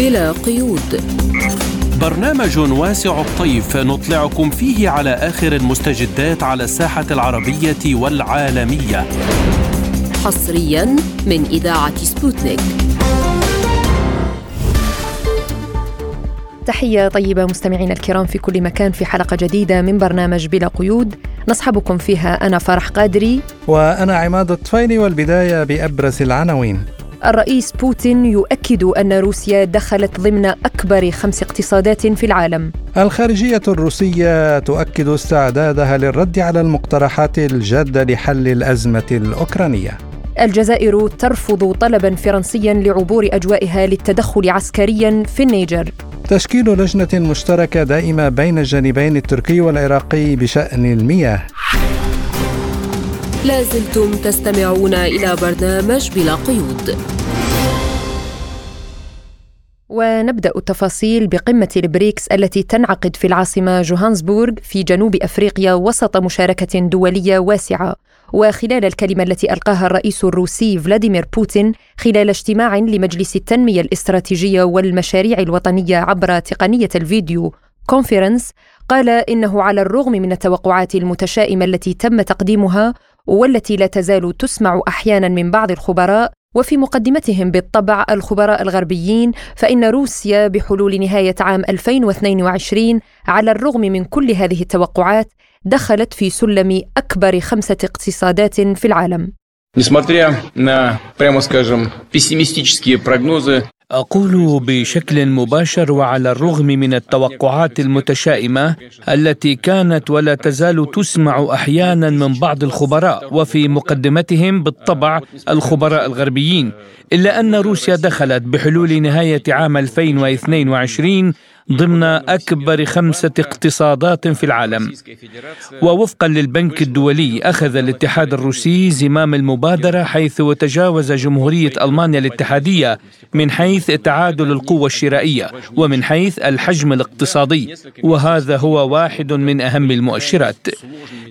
بلا قيود. برنامج واسع الطيف نطلعكم فيه على آخر المستجدات على الساحة العربية والعالمية. حصريا من إذاعة سبوتنيك. تحية طيبة مستمعينا الكرام في كل مكان في حلقة جديدة من برنامج بلا قيود. نصحبكم فيها أنا فرح قادري. وأنا عماد الطفيلي والبداية بأبرز العناوين. الرئيس بوتين يؤكد أن روسيا دخلت ضمن أكبر خمس اقتصادات في العالم. الخارجية الروسية تؤكد استعدادها للرد على المقترحات الجادة لحل الأزمة الأوكرانية. الجزائر ترفض طلبا فرنسيا لعبور أجوائها للتدخل عسكريا في النيجر. تشكيل لجنة مشتركة دائمة بين الجانبين التركي والعراقي بشأن المياه. لازلتم تستمعون إلى برنامج بلا قيود. ونبدأ التفاصيل بقمة البريكس التي تنعقد في العاصمة جوهانسبورغ في جنوب أفريقيا وسط مشاركة دولية واسعة. وخلال الكلمة التي ألقاها الرئيس الروسي فلاديمير بوتين خلال اجتماع لمجلس التنمية الاستراتيجية والمشاريع الوطنية عبر تقنية ال video conference قال إنه على الرغم من التوقعات المتشائمة التي تم تقديمها والتي لا تزال تسمع احيانا من بعض الخبراء وفي مقدمتهم بالطبع الخبراء الغربيين فإن روسيا بحلول نهاية عام 2022 على الرغم من كل هذه التوقعات دخلت في سلم أكبر خمسة اقتصادات في العالم. Несмотря на, прямо скажем, пессимистические прогнозы, أقول بشكل مباشر وعلى الرغم من التوقعات المتشائمة التي كانت ولا تزال تسمع أحيانا من بعض الخبراء وفي مقدمتهم بالطبع الخبراء الغربيين إلا أن روسيا دخلت بحلول نهاية عام 2022 ضمن أكبر خمسة اقتصادات في العالم. ووفقا للبنك الدولي أخذ الاتحاد الروسي زمام المبادرة حيث تجاوز جمهورية ألمانيا الاتحادية من حيث تعادل القوة الشرائية ومن حيث الحجم الاقتصادي وهذا هو واحد من أهم المؤشرات.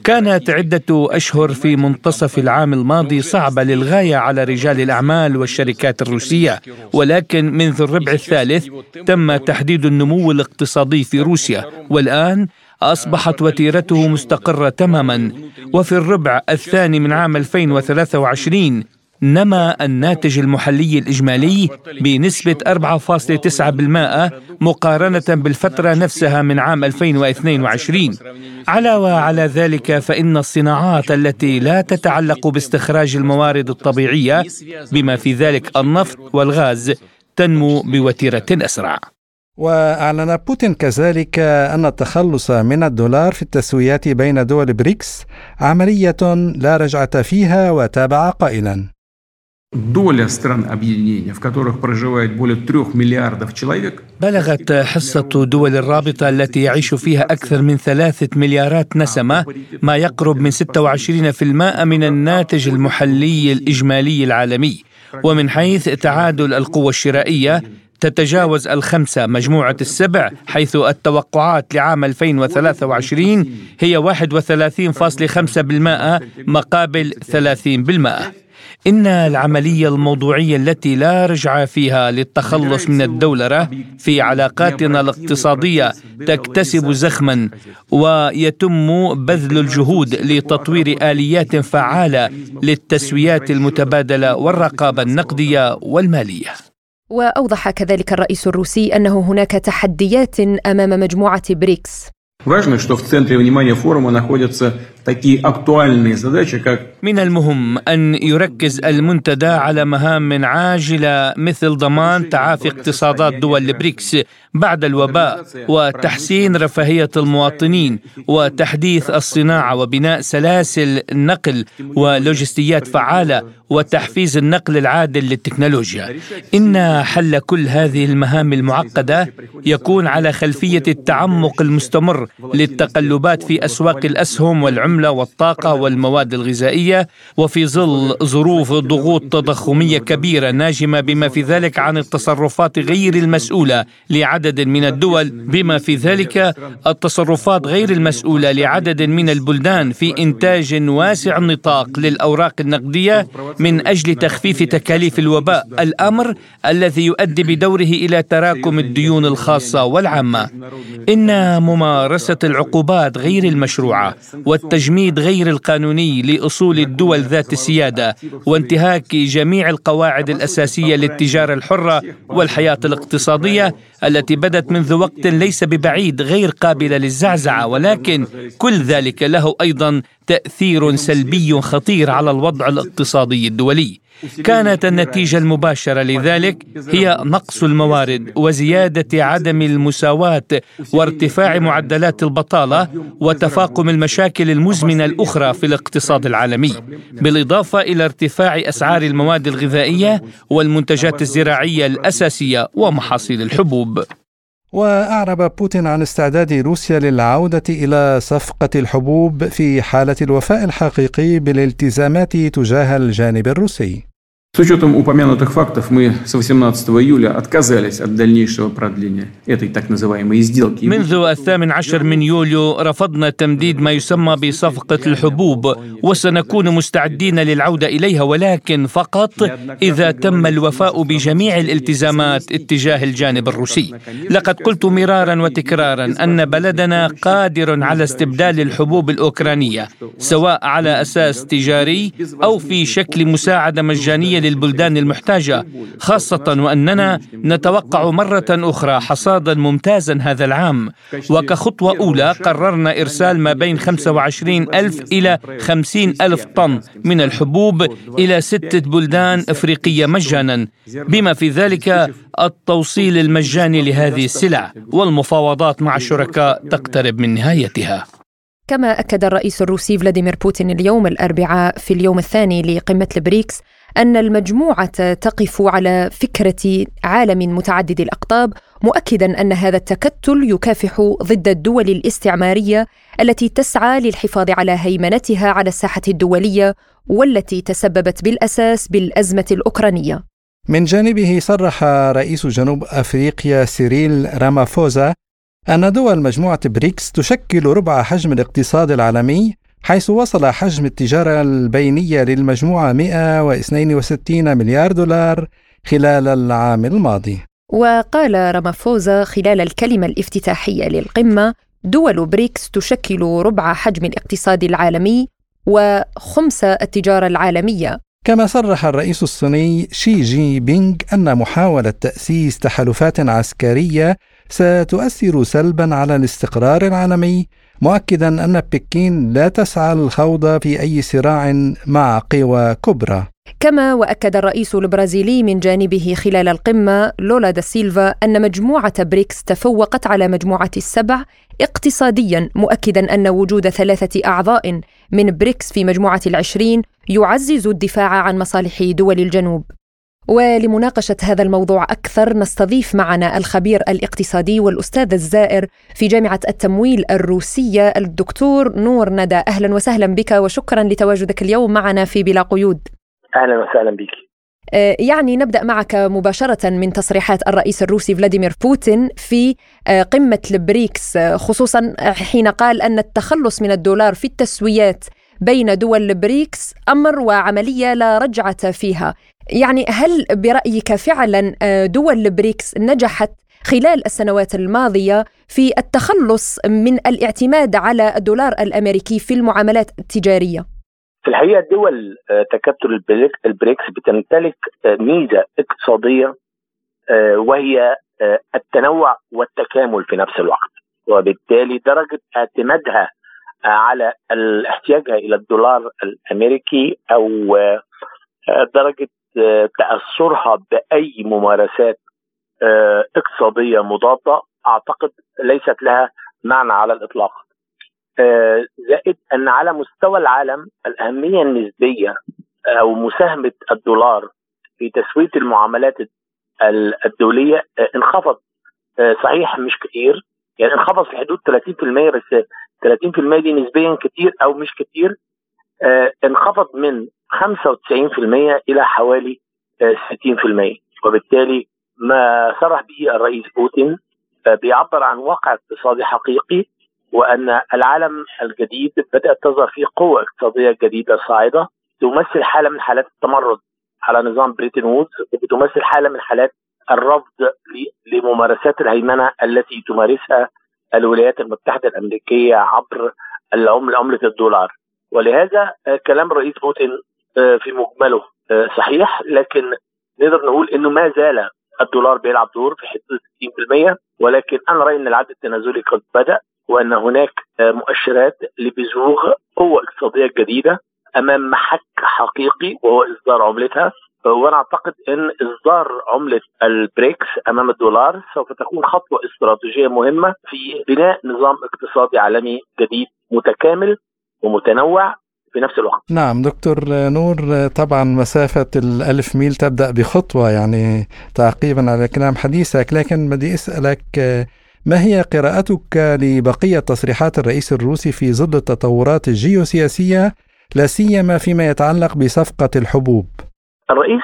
كانت عدة أشهر في منتصف العام الماضي صعبة للغاية على رجال الأعمال والشركات الروسية ولكن منذ الربع الثالث تم تحديد النمو الاقتصادي في روسيا والآن أصبحت وتيرته مستقرة تماما. وفي الربع الثاني من عام 2023 نما الناتج المحلي الإجمالي بنسبة 4.9% مقارنة بالفترة نفسها من عام 2022 علاوة على ذلك فإن الصناعات التي لا تتعلق باستخراج الموارد الطبيعية بما في ذلك النفط والغاز تنمو بوتيرة أسرع. وأعلن بوتين كذلك أن التخلص من الدولار في التسويات بين دول بريكس عملية لا رجعة فيها وتابع قائلا. доля стран объединения, в которых проживает более трех миллиардов человек, بلغت حصة دول الرابطة التي يعيش فيها أكثر من ثلاثة مليارات نسمة ما يقرب من 26% من الناتج المحلي الإجمالي العالمي ومن حيث تعادل القوة الشرائية تتجاوز الخمسة مجموعة السبع حيث التوقعات لعام 2023 هي 31.5% مقابل 30% إن العملية الموضوعية التي لا رجعة فيها للتخلص من الدولرة في علاقاتنا الاقتصادية تكتسب زخما ويتم بذل الجهود لتطوير آليات فعالة للتسويات المتبادلة والرقابة النقدية والمالية. واوضح كذلك الرئيس الروسي انه هناك تحديات امام مجموعه بريكس Важно, что в центре внимания форума находятся من المهم أن يركز المنتدى على مهام عاجلة مثل ضمان تعافي اقتصادات دول البريكس بعد الوباء وتحسين رفاهية المواطنين وتحديث الصناعة وبناء سلاسل نقل ولوجستيات فعالة وتحفيز النقل العادل للتكنولوجيا. إن حل كل هذه المهام المعقدة يكون على خلفية التعمق المستمر للتقلبات في أسواق الأسهم والعملات العملة والطاقة والمواد الغذائية وفي ظل ظروف ضغوط تضخمية كبيرة ناجمة بما في ذلك عن التصرفات غير المسؤولة لعدد من الدول بما في ذلك التصرفات غير المسؤولة لعدد من البلدان في إنتاج واسع النطاق للأوراق النقدية من أجل تخفيف تكاليف الوباء الأمر الذي يؤدي بدوره إلى تراكم الديون الخاصة والعامة. إن ممارسة العقوبات غير المشروعة والتجميد غير القانوني لأصول الدول ذات السيادة وانتهاك جميع القواعد الأساسية للتجارة الحرة والحياة الاقتصادية التي بدت منذ وقت ليس ببعيد غير قابلة للزعزعة ولكن كل ذلك له أيضا تأثير سلبي خطير على الوضع الاقتصادي الدولي. كانت النتيجة المباشرة لذلك هي نقص الموارد وزيادة عدم المساواة وارتفاع معدلات البطالة وتفاقم المشاكل المزمنة الأخرى في الاقتصاد العالمي بالإضافة إلى ارتفاع أسعار المواد الغذائية والمنتجات الزراعية الأساسية ومحاصيل الحبوب وأعرب بوتين عن استعداد روسيا للعودة إلى صفقة الحبوب في حالة الوفاء الحقيقي بالالتزامات تجاه الجانب الروسي. С учетом упомянутых фактов, мы с 18 июля отказались от дальнейшего продления этой так называемой сделки. منذ الثامن عشر من يوليو رفضنا تمديد ما يسمى بصفقة الحبوب وسنكون مستعدين للعودة إليها ولكن فقط إذا تم الوفاء بجميع الالتزامات اتجاه الجانب الروسي لقد قلت مرارا وتكرارا أن بلدنا قادر على استبدال الحبوب الأوكرانية سواء على أساس تجاري أو في شكل مساعدة مجانية للبلدان المحتاجة خاصة وأننا نتوقع مرة أخرى حصادا ممتازا هذا العام. وكخطوة أولى قررنا إرسال ما بين 25 ألف إلى 50 ألف طن من الحبوب إلى ستة بلدان إفريقية مجانا بما في ذلك التوصيل المجاني لهذه السلع والمفاوضات مع الشركاء تقترب من نهايتها. كما أكد الرئيس الروسي فلاديمير بوتين اليوم الأربعاء في اليوم الثاني لقمة البريكس أن المجموعة تقف على فكرة عالم متعدد الأقطاب مؤكدا أن هذا التكتل يكافح ضد الدول الاستعمارية التي تسعى للحفاظ على هيمنتها على الساحة الدولية والتي تسببت بالأساس بالأزمة الأوكرانية. من جانبه صرح رئيس جنوب أفريقيا سيريل رامافوزا أن دول مجموعة بريكس تشكل ربع حجم الاقتصاد العالمي حيث وصل حجم التجارة البينية للمجموعة 162 مليار دولار خلال العام الماضي. وقال رامافوزا خلال الكلمة الافتتاحية للقمة دول بريكس تشكل ربع حجم الاقتصاد العالمي وخمس التجارة العالمية. كما صرح الرئيس الصيني شي جي بينغ أن محاولة تأسيس تحالفات عسكرية ستؤثر سلبا على الاستقرار العالمي مؤكدا أن بكين لا تسعى للخوض في أي صراع مع قوى كبرى. كما وأكد الرئيس البرازيلي من جانبه خلال القمة لولا دا سيلفا أن مجموعة بريكس تفوقت على مجموعة السبع اقتصاديا مؤكدا أن وجود ثلاثة أعضاء من بريكس في مجموعة العشرين يعزز الدفاع عن مصالح دول الجنوب. ولمناقشة هذا الموضوع أكثر نستضيف معنا الخبير الاقتصادي والأستاذ الزائر في جامعة التمويل الروسية الدكتور نور ندى. أهلا وسهلا بك وشكرا لتواجدك اليوم معنا في بلا قيود. أهلا وسهلا بك. آه، يعني نبدأ معك مباشرة من تصريحات الرئيس الروسي فلاديمير بوتين في آه، قمة البريكس آه، خصوصا حين قال أن التخلص من الدولار في التسويات بين دول البريكس أمر وعملية لا رجعة فيها. يعني هل برأيك فعلا آه، دول البريكس نجحت خلال السنوات الماضية في التخلص من الاعتماد على الدولار الأمريكي في المعاملات التجارية؟ في الحقيقة دول آه، تكتل البريكس بتمتلك آه، ميزة اقتصادية وهي التنوع والتكامل في نفس الوقت وبالتالي درجة اعتمادها على احتياجها إلى الدولار الأمريكي أو درجة تأثرها بأي ممارسات آه، اقتصادية مضادة أعتقد ليست لها معنى على الإطلاق. آه، زائد أن على مستوى العالم الأهمية النسبية أو مساهمة الدولار في تسوية المعاملات الدولية آه، انخفض صحيح مش كثير يعني انخفض في حدود 30% بس 30% دي نسبيا كتير أو مش كتير آه انخفض من 95% إلى حوالي آه 60% وبالتالي ما صرح به الرئيس بوتين آه بيعبر عن واقع اقتصادي حقيقي وأن العالم الجديد بدأت تظهر فيه قوة اقتصادية جديدة صاعدة تمثل حالة من حالات التمرد على نظام بريتن وودز وبتمثل حالة من حالات الرفض لممارسات الهيمنة التي تمارسها الولايات المتحدة الأمريكية عبر العمله عملة الدولار. ولهذا كلام الرئيس بوتين في مجمله. صحيح لكن نقدر نقول إنه ما زال الدولار بيلعب دور في حدود 60% ولكن أنا رأيي إن العد التنازلي قد بدأ وأن هناك مؤشرات لبزوغ قوة اقتصادية جديدة أمام محك حقيقي وهو إصدار عملتها. وأنا أعتقد إن إصدار عملة البريكس أمام الدولار سوف تكون خطوة استراتيجية مهمة في بناء نظام اقتصادي عالمي جديد متكامل ومتنوع في نفس الوقت. نعم دكتور نور طبعا مسافة الألف ميل تبدأ بخطوة يعني تعقيبا على كلام حديثك لكن بدي أسألك ما هي قراءتك لبقية تصريحات الرئيس الروسي في ظل التطورات الجيوسياسية لا سيما فيما يتعلق بصفقة الحبوب؟ الرئيس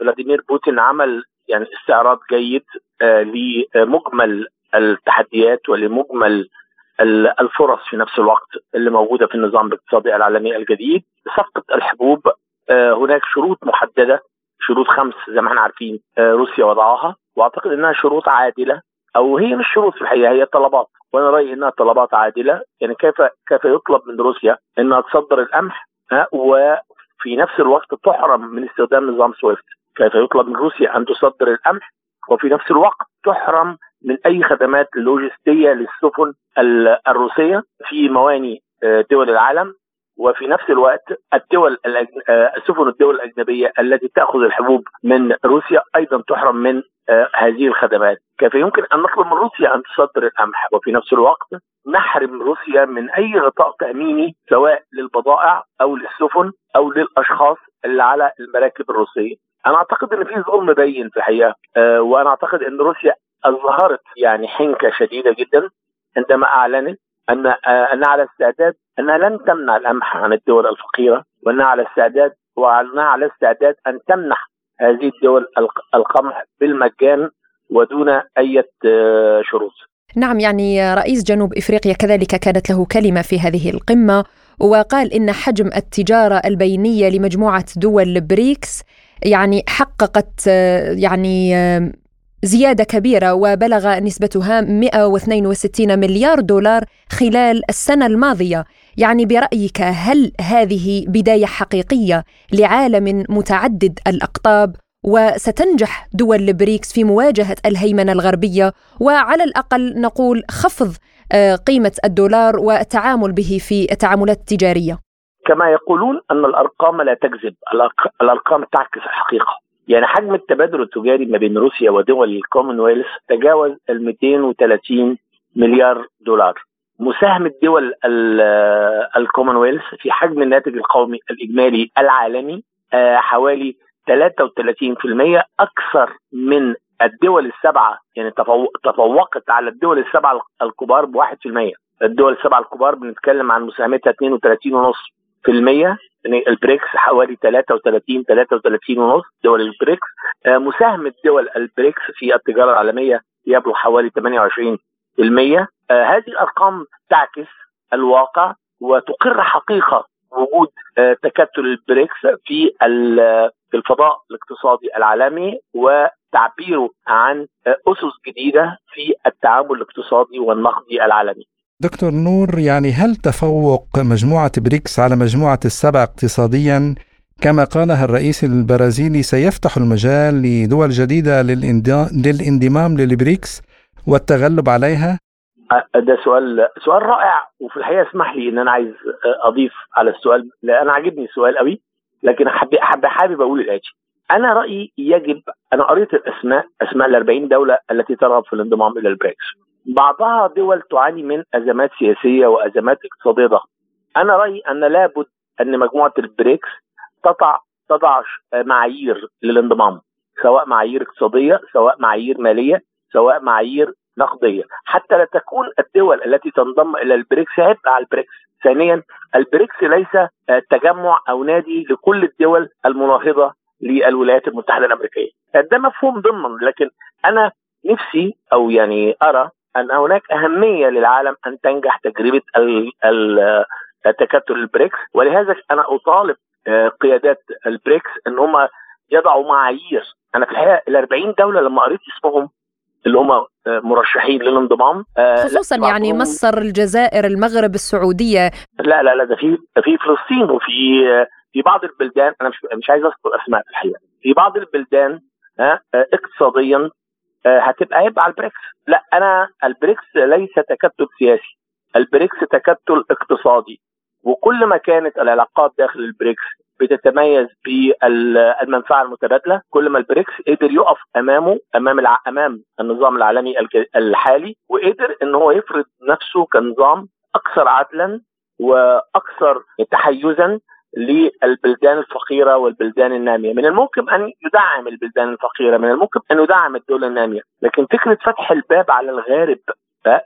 فلاديمير بوتين عمل يعني استعراض جيد لمجمل التحديات ولمجمل الفرص في نفس الوقت اللي موجودة في النظام الاقتصادي العالمي الجديد. صفقه الحبوب هناك شروط محددة شروط خمس زي ما إحنا عارفين روسيا وضعها واعتقد إنها شروط عادلة أو هي مش شروط في الحقيقة هي طلبات. وأنا رأيي إنها طلبات عادلة. يعني كيف كيف يطلب من روسيا إنها تصدر القمح وفي نفس الوقت تحرم من استخدام نظام سويفت؟ كيف يطلب من روسيا أن تصدر القمح وفي نفس الوقت تحرم من أي خدمات لوجستية للسفن الروسية في مواني دول العالم وفي نفس الوقت الدول سفن الدول الأجنبية التي تأخذ الحبوب من روسيا أيضا تحرم من هذه الخدمات، كيف يمكن أن نطلب من روسيا أن تصدر القمح وفي نفس الوقت نحرم روسيا من أي غطاء تأميني سواء للبضائع أو للسفن أو للأشخاص اللي على المراكب الروسية. أنا أعتقد إن في ظلم باين في الحقيقة وأنا أعتقد إن روسيا اظهرت يعني حنكة شديدة جدا عندما اعلنت أن انها على استعداد انها لن تمنع القمح عن الدول الفقيرة وانها على استعداد وانها على استعداد أن تمنح هذه الدول القمح بالمجان ودون أي شروط. نعم يعني رئيس جنوب إفريقيا كذلك كانت له كلمة في هذه القمة وقال إن حجم التجارة البينية لمجموعة دول بريكس يعني حققت يعني زيادة كبيرة وبلغ نسبتها 162 مليار دولار خلال السنة الماضية. يعني برأيك هل هذه بداية حقيقية لعالم متعدد الأقطاب؟ وستنجح دول البريكس في مواجهة الهيمنة الغربية؟ وعلى الأقل نقول خفض قيمة الدولار والتعامل به في التعاملات التجارية. كما يقولون أن الأرقام لا تكذب الأرقام تعكس الحقيقة. يعني حجم التبادل التجاري ما بين روسيا ودول الكومنولث تجاوز ال 230 مليار دولار. مساهمة دول الكومنولث في حجم الناتج القومي الإجمالي العالمي حوالي 33% أكثر من الدول السبعة يعني تفوقت على الدول السبعة الكبار ب 1% الدول السبعة الكبار بنتكلم عن مساهمتها 32.5% يعني البريكس حوالي 33 33 ونص دول البريكس آه مساهمه دول البريكس في التجارة العالمية يبلغ حوالي 28% آه هذه الأرقام تعكس الواقع وتقر حقيقة وجود آه تكتل البريكس في في الفضاء الاقتصادي العالمي وتعبيره عن أسس جديدة في التعامل الاقتصادي والنقدي العالمي. دكتور نور يعني هل تفوق مجموعة بريكس على مجموعة السبع اقتصاديا؟ كما قالها الرئيس البرازيلي سيفتح المجال لدول جديدة للانضمام للبريكس والتغلب عليها؟ ده سؤال سؤال رائع وفي الحقيقة اسمح لي إن أنا عايز أضيف على السؤال لأن أنا عاجبني السؤال قوي لكن حابب حابب, حابب أقول الآتي. أنا رأيي يجب أنا قريت الأسماء أسماء ال 40 دولة التي ترغب في الانضمام إلى البريكس. بعضها دول تعاني من أزمات سياسية وأزمات اقتصادية. ضخمه. أنا رأيي أن لابد أن مجموعة البريكس تضع تضع معايير للانضمام سواء معايير اقتصادية سواء معايير مالية سواء معايير نقدية. حتى لا تكون الدول التي تنضم إلى البريكس عبء على البريكس. ثانيا البريكس ليس آه، تجمع أو نادي لكل الدول المناهضة للولايات المتحدة الأمريكية. ده مفهوم ضمنا لكن أنا نفسي أو يعني أرى أن هناك أهمية للعالم أن تنجح تجربة تكتل البريكس ولهذا أنا أطالب آه، قيادات البريكس إن هم يضعوا معايير. أنا في الحقيقة ال 40 دولة لما قريت اسمهم اللي هم آه، مرشحين للانضمام آه، خصوصا يعني مصر الجزائر المغرب السعودية. لا لا لا ده في في فلسطين وفي في بعض البلدان أنا مش مش عايز أذكر أسماء في الحقيقة. في بعض البلدان اقتصاديا هتبقى عبء على البريكس. لا أنا البريكس ليس تكتل سياسي. البريكس تكتل اقتصادي. وكل ما كانت العلاقات داخل البريكس بتتميز بالمنفعة المتبادلة كل ما البريكس قدر يقف أمامه أمام الع... أمام النظام العالمي الحالي وقدر إن هو يفرض نفسه كنظام أكثر عدلا وأكثر تحيزا للبلدان الفقيرة والبلدان النامية، من الممكن أن يدعم البلدان الفقيرة، من الممكن أن يدعم الدول النامية، لكن فكرة فتح الباب على الغارب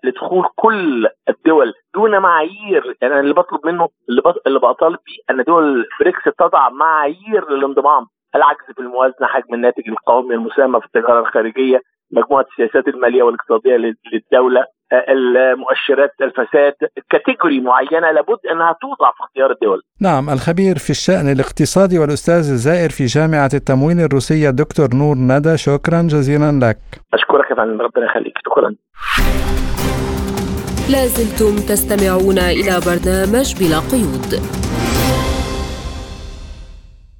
لدخول كل الدول دون معايير يعني اللي بطلب منه اللي, اللي بطالب بيه أن دول بريكس تضع معايير للانضمام. العجز في الموازنه حجم الناتج القومي المساهمة في التجارة الخارجية مجموعة السياسات المالية والاقتصادية للدولة. المؤشرات الفساد كاتيجوري معينة لابد أنها توضع في اختيار الدول. نعم الخبير في الشأن الاقتصادي والأستاذ الزائر في جامعة التموين الروسية دكتور نور ندى شكرا جزيلا لك. أشكرك يا فندم ربنا يخليك شكرا. لازلتم تستمعون إلى برنامج بلا قيود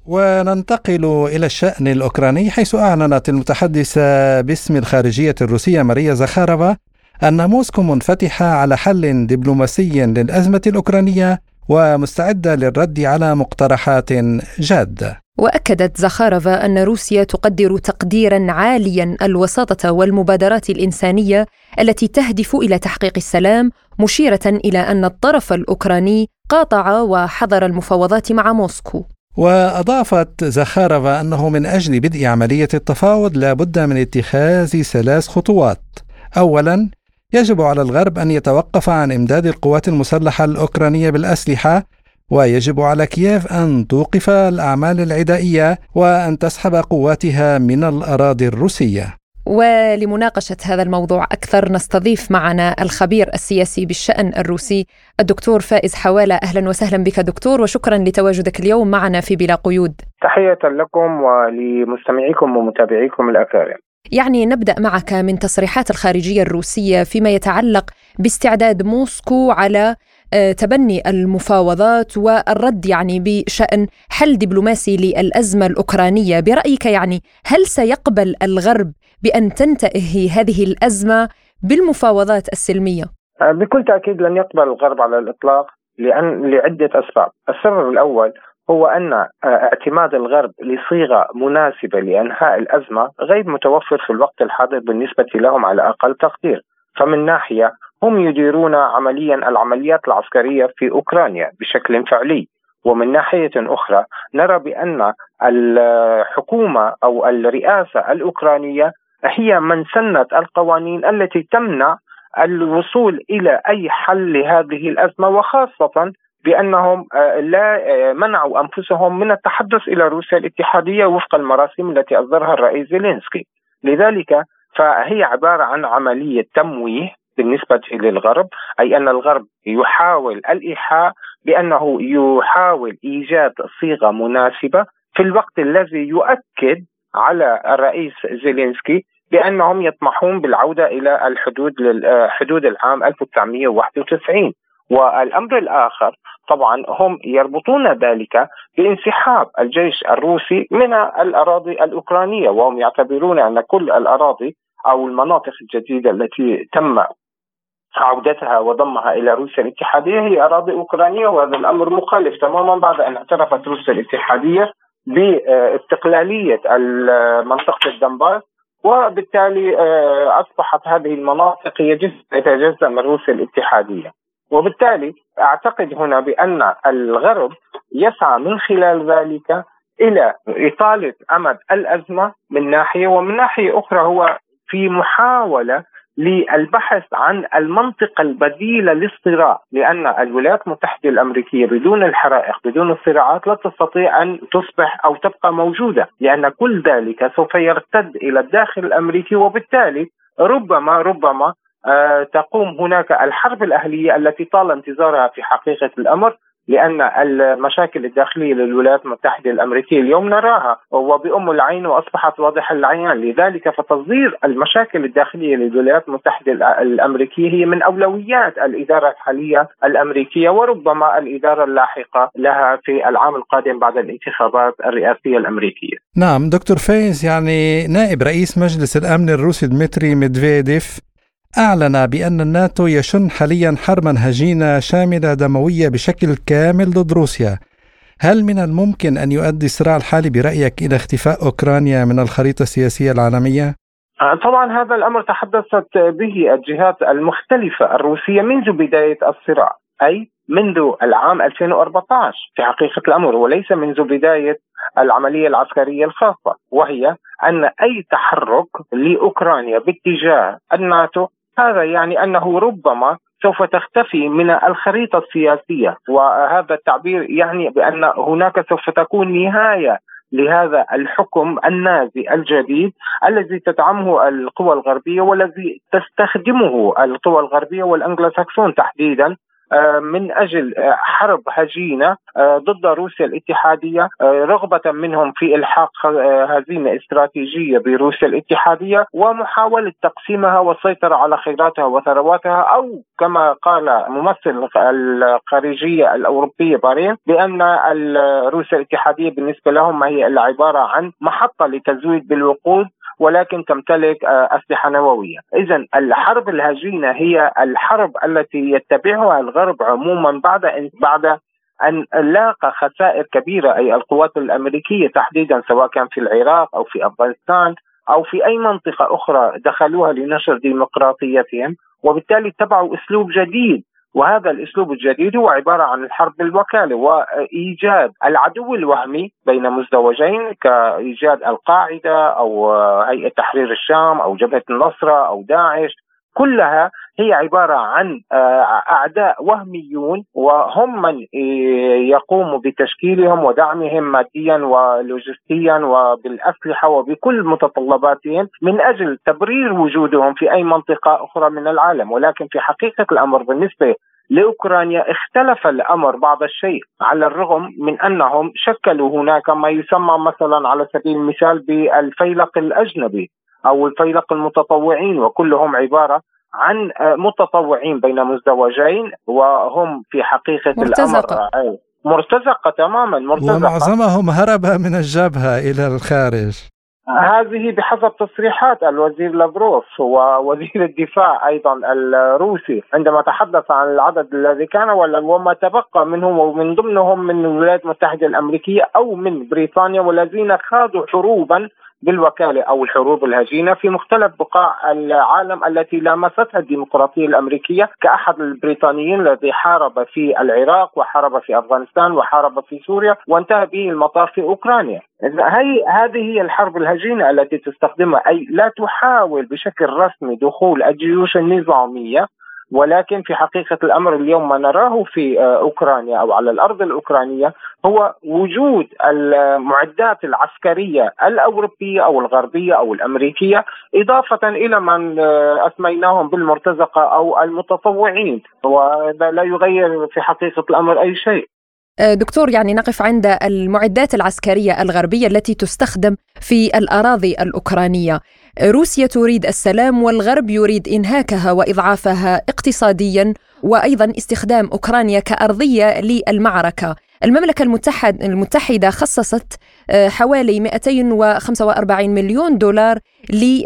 وننتقل إلى الشأن الأوكراني حيث أعلنت المتحدثة باسم الخارجية الروسية ماريا زخارفا أن موسكو منفتحة على حل دبلوماسي للأزمة الأوكرانية ومستعدة للرد على مقترحات جادة وأكدت زخارفا أن روسيا تقدر تقديرا عاليا الوساطة والمبادرات الإنسانية التي تهدف إلى تحقيق السلام مشيرة إلى أن الطرف الأوكراني قاطع وحظر المفاوضات مع موسكو. وأضافت زخارفا أنه من أجل بدء عملية التفاوض لا بد من اتخاذ ثلاث خطوات. اولا يجب على الغرب أن يتوقف عن إمداد القوات المسلحة الأوكرانية بالأسلحة ويجب على كييف أن توقف الأعمال العدائية وأن تسحب قواتها من الأراضي الروسية. ولمناقشة هذا الموضوع أكثر نستضيف معنا الخبير السياسي بالشأن الروسي الدكتور فائز حوالة. أهلا وسهلا بك دكتور وشكرا لتواجدك اليوم معنا في بلا قيود. تحية لكم ولمستمعيكم ومتابعيكم الأكارم يعني نبدأ معك من تصريحات الخارجية الروسية فيما يتعلق باستعداد موسكو على آه، تبني المفاوضات والرد يعني بشأن حل دبلوماسي للأزمة الأوكرانية برأيك يعني هل سيقبل الغرب بأن تنتهي هذه الأزمة بالمفاوضات السلمية؟ آه، بكل تأكيد لن يقبل الغرب على الإطلاق لأن لعدة أسباب، السبب الأول هو أن آه، اعتماد الغرب لصيغة مناسبة لانهاء الأزمة غير متوفر في الوقت الحاضر بالنسبة لهم على أقل تقدير، فمن ناحية هم يديرون عمليا العمليات العسكرية في أوكرانيا بشكل فعلي. ومن ناحية أخرى نرى بأن الحكومة أو الرئاسة الأوكرانية هي من سنت القوانين التي تمنع الوصول إلى أي حل لهذه الأزمة وخاصة بأنهم آه، لا آه، منعوا أنفسهم من التحدث إلى روسيا الاتحادية وفق المراسم التي أصدرها الرئيس زيلينسكي. لذلك فهي عبارة عن عملية تمويه بالنسبة للغرب أي أن الغرب يحاول الإيحاء بأنه يحاول إيجاد صيغة مناسبة في الوقت الذي يؤكد على الرئيس زيلينسكي بأنهم يطمحون بالعودة إلى الحدود حدود العام 1991 والأمر الآخر طبعا هم يربطون ذلك بانسحاب الجيش الروسي من الأراضي الأوكرانية وهم يعتبرون أن كل الأراضي أو المناطق الجديدة التي تم عودتها وضمها إلى روسيا الاتحادية هي أراضي أوكرانية وهذا الأمر مخالف تماما بعد أن اعترفت روسيا الاتحادية بإستقلالية منطقه الدنباس وبالتالي آه، أصبحت هذه المناطق هي جزء يتجزا من روسيا الاتحادية. وبالتالي أعتقد هنا بأن الغرب يسعى من خلال ذلك إلى إطالة أمد الأزمة من ناحية ومن ناحية أخرى هو في محاولة للبحث عن المنطقة البديلة للصراع لأن الولايات المتحدة الأمريكية بدون الحرائق بدون الصراعات لا تستطيع أن تصبح أو تبقى موجودة لأن كل ذلك سوف يرتد إلى الداخل الأمريكي وبالتالي ربما ربما تقوم هناك الحرب الأهلية التي طال انتظارها في حقيقة الأمر لأن المشاكل الداخلية للولايات المتحدة الأمريكية اليوم نراها وبأم العين وأصبحت واضحه العيان، لذلك فتصدير المشاكل الداخلية للولايات المتحدة الأمريكية هي من أولويات الإدارة الحالية الأمريكية وربما الإدارة اللاحقة لها في العام القادم بعد الانتخابات الرئاسية الأمريكية. نعم دكتور فايز يعني نائب رئيس مجلس الأمن الروسي دمتري ميدفيديف أعلن بأن الناتو يشن حاليا حربا هجينة شاملة دموية بشكل كامل ضد روسيا هل من الممكن أن يؤدي الصراع الحالي برأيك إلى اختفاء أوكرانيا من الخريطة السياسية العالمية؟ آه، طبعا هذا الأمر تحدثت به الجهات المختلفة الروسية منذ بداية الصراع أي منذ العام 2014 في حقيقة الأمر وليس منذ بداية العملية العسكرية الخاصة وهي أن أي تحرك لأوكرانيا باتجاه الناتو هذا يعني أنه ربما سوف تختفي من الخريطة السياسية وهذا التعبير يعني بأن هناك سوف تكون نهاية لهذا الحكم النازي الجديد الذي تدعمه القوى الغربية والذي تستخدمه القوى الغربية والأنجلوساكسون تحديدا. من أجل آه، حرب هجينة آه، ضد روسيا الاتحادية رغبة منهم في إلحاق هزيمة استراتيجية بروسيا الاتحادية ومحاولة تقسيمها والسيطرة على خيراتها وثرواتها أو كما قال ممثل الخارجية الأوروبية بارين بأن روسيا الاتحادية بالنسبة لهم هي عباره عن محطة لتزويد بالوقود ولكن تمتلك آه، أسلحة نووية، اذا الحرب الهجينه هي الحرب التي يتبعها الغرب عموما بعد إن بعد أن لاقى خسائر كبيرة أي القوات الأمريكية تحديدا سواء كان في العراق أو في أفغانستان أو في أي منطقة أخرى دخلوها لنشر ديمقراطيتهم وبالتالي اتبعوا أسلوب جديد وهذا الأسلوب الجديد هو عبارة عن الحرب بالوكالة وإيجاد العدو الوهمي بين مزدوجين كإيجاد القاعدة أو هيئة تحرير الشام أو جبهة النصرة أو داعش. كلها هي عبارة عن أعداء وهميون وهم من يقوم بتشكيلهم ودعمهم ماديا ولوجستيا وبالأسلحة وبكل متطلباتهم من أجل تبرير وجودهم في أي منطقة أخرى من العالم. ولكن في حقيقة الأمر بالنسبة لأوكرانيا اختلف الأمر بعض الشيء على الرغم من أنهم شكلوا هناك ما يسمى مثلا على سبيل المثال بالفيلق الأجنبي أو الفيلق المتطوعين وكلهم عبارة عن متطوعين بين مزدوجين وهم في حقيقة مرتزقة. الامر مرتزقة تماما مرتزقة ومعظمهم هرب من الجبهة إلى الخارج هذه بحسب تصريحات الوزير لافروف ووزير الدفاع أيضا الروسي عندما تحدث عن العدد الذي كان وما تبقى منهم ومن ضمنهم من الولايات المتحدة الأمريكية أو من بريطانيا والذين خاضوا حروبا بالوكالة أو الحروب الهجينه في مختلف بقاع العالم التي لامستها الديمقراطية الأمريكية كأحد البريطانيين الذي حارب في العراق وحارب في أفغانستان وحارب في سوريا وانتهى به المطاف في أوكرانيا. هي هذه هي الحرب الهجينه التي تستخدمها أي لا تحاول بشكل رسمي دخول الجيوش النظامية ولكن في حقيقة الأمر اليوم ما نراه في آه، أوكرانيا أو على الأرض الأوكرانية هو وجود المعدات العسكرية الأوروبية أو الغربية أو الأمريكية إضافة إلى من آه، أسميناهم بالمرتزقة أو المتطوعين وهذا لا يغير في حقيقة الأمر أي شيء. آه، دكتور يعني نقف عند المعدات العسكرية الغربية التي تستخدم في الأراضي الأوكرانية. روسيا تريد السلام والغرب يريد إنهاكها وإضعافها اقتصاديا وأيضا استخدام أوكرانيا كأرضية للمعركة. المملكة المتحد المتحدة خصصت آه، حوالي 245 مليون دولار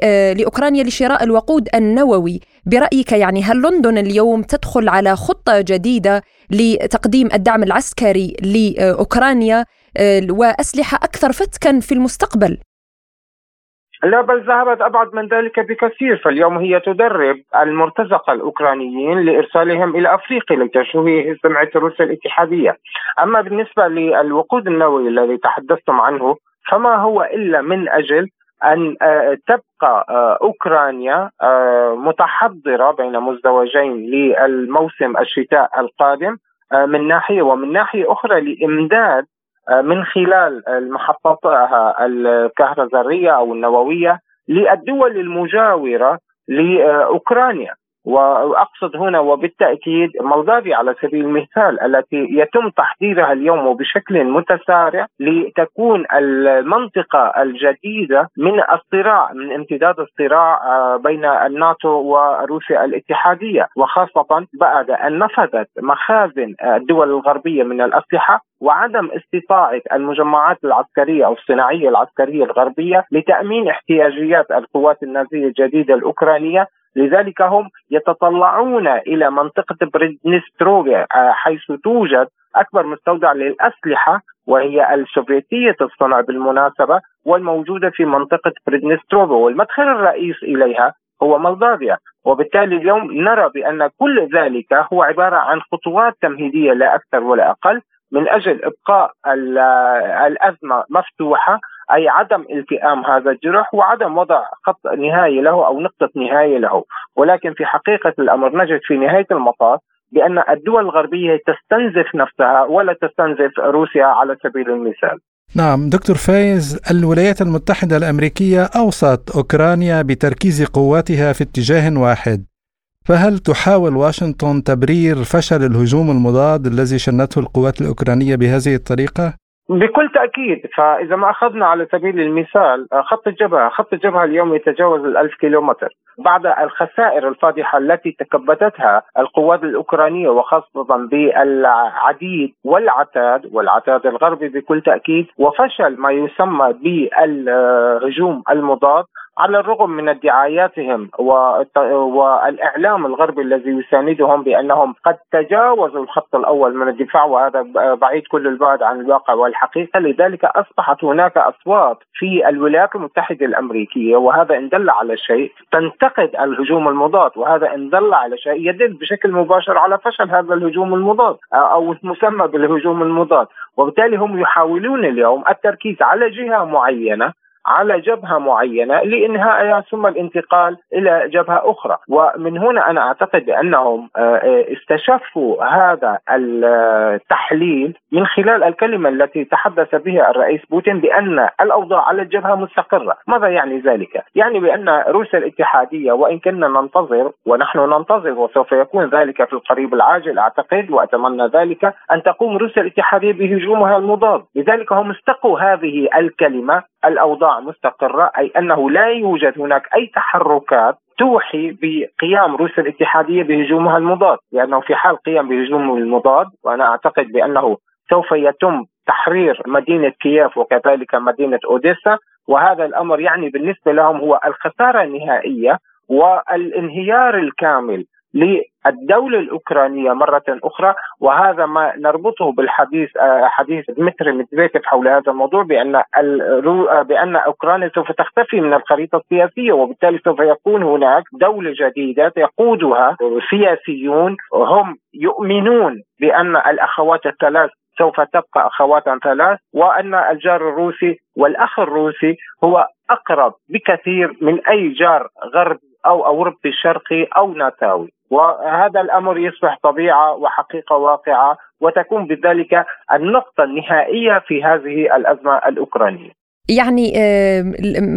آه، لأوكرانيا لشراء الوقود النووي برأيك يعني هل لندن اليوم تدخل على خطة جديدة لتقديم الدعم العسكري لأوكرانيا آه، وأسلحة أكثر فتكا في المستقبل؟ لا بل ذهبت أبعد من ذلك بكثير فاليوم هي تدرب المرتزقة الأوكرانيين لإرسالهم إلى أفريقيا لتشويه سمعة روسيا الاتحادية. أما بالنسبة للوقود النووي الذي تحدثتم عنه فما هو إلا من أجل أن تبقى أوكرانيا متحضرة بين مزدوجين للموسم الشتاء القادم من ناحية ومن ناحية أخرى لإمداد من خلال محطاتها الكهربائيه أو النووية للدول المجاورة لأوكرانيا. وأقصد هنا وبالتأكيد مولدافيا على سبيل المثال التي يتم تحضيرها اليوم وبشكل متسارع لتكون المنطقة الجديدة من الصراع من امتداد الصراع آه، بين الناتو وروسيا الاتحادية. وخاصة بعد أن نفدت مخازن الدول الغربية من الأسلحة وعدم استطاعة المجمعات العسكرية أو الصناعية العسكرية الغربية لتأمين احتياجيات القوات النازية الجديدة الأوكرانية لذلك هم يتطلعون إلى منطقة بريدنستروفيا آه، حيث توجد أكبر مستودع للأسلحة وهي السوفيتية الصنع بالمناسبة والموجودة في منطقة بريدنستروفيا والمدخل الرئيس إليها هو مولدافيا وبالتالي اليوم نرى بأن كل ذلك هو عبارة عن خطوات تمهيدية لا أكثر ولا أقل من أجل إبقاء الأزمة مفتوحة أي عدم التئام هذا الجرح وعدم وضع خط نهايه له أو نقطة نهايه له، ولكن في حقيقة الأمر نجد في نهاية المطاف بأن الدول الغربية تستنزف نفسها ولا تستنزف روسيا على سبيل المثال. نعم دكتور فايز الولايات المتحدة الأمريكية أوصت أوكرانيا بتركيز قواتها في اتجاه واحد فهل تحاول واشنطن تبرير فشل الهجوم المضاد الذي شنته القوات الأوكرانية بهذه الطريقة؟ بكل تأكيد فإذا ما أخذنا على سبيل المثال خط الجبهة خط الجبهة اليوم يتجاوز الألف كيلومتر. بعد الخسائر الفادحة التي تكبدتها القوات الأوكرانية وخاصة بالعديد والعتاد والعتاد الغربي بكل تأكيد وفشل ما يسمى بالهجوم المضاد على الرغم من ادعاياتهم والإعلام الغربي الذي يساندهم بأنهم قد تجاوزوا الخط الأول من الدفاع وهذا بعيد كل البعد عن الواقع والحقيقة. لذلك أصبحت هناك أصوات في الولايات المتحدة الأمريكية وهذا إن دل على شيء تنتقد الهجوم المضاد وهذا إن دل على شيء يدل بشكل مباشر على فشل هذا الهجوم المضاد أو المسمى بالهجوم المضاد. وبالتالي هم يحاولون اليوم التركيز على جهة معينة على جبهة معينة لإنهائها ثم الانتقال إلى جبهة أخرى. ومن هنا أنا أعتقد بأنهم آه، آه، استشفوا هذا التحليل من خلال الكلمة التي تحدث بها الرئيس بوتين بأن الأوضاع على الجبهة مستقرة، ماذا يعني ذلك؟ يعني بأن روسيا الاتحادية وإن كنا ننتظر ونحن ننتظر وسوف يكون ذلك في القريب العاجل أعتقد وأتمنى ذلك أن تقوم روسيا الاتحادية بهجومها المضاد، لذلك هم استقوا هذه الكلمة الأوضاع مستقرة أي أنه لا يوجد هناك أي تحركات توحي بقيام روسيا الاتحاديه بهجومها المضاد. لأنه في حال قيام بهجوم المضاد وأنا أعتقد بأنه سوف يتم تحرير مدينة كييف وكذلك مدينة أوديسا. وهذا الأمر يعني بالنسبة لهم هو الخسارة النهائية والانهيار الكامل. للدولة الأوكرانية مرة أخرى وهذا ما نربطه بالحديث آه، حديث دمتري ميدفيديف حول هذا الموضوع بأن آه، بأن أوكرانيا سوف تختفي من الخريطة السياسية وبالتالي سوف يكون هناك دولة جديدة يقودها سياسيون هم يؤمنون بأن الأخوات الثلاث سوف تبقى اخوات ثلاث وأن الجار الروسي والأخ الروسي هو أقرب بكثير من أي جار غربي أو أوروبي شرقي أو ناتاوي وهذا الأمر يصبح طبيعة وحقيقة واقعة وتكون بذلك النقطة النهائية في هذه الأزمة الأوكرانية. يعني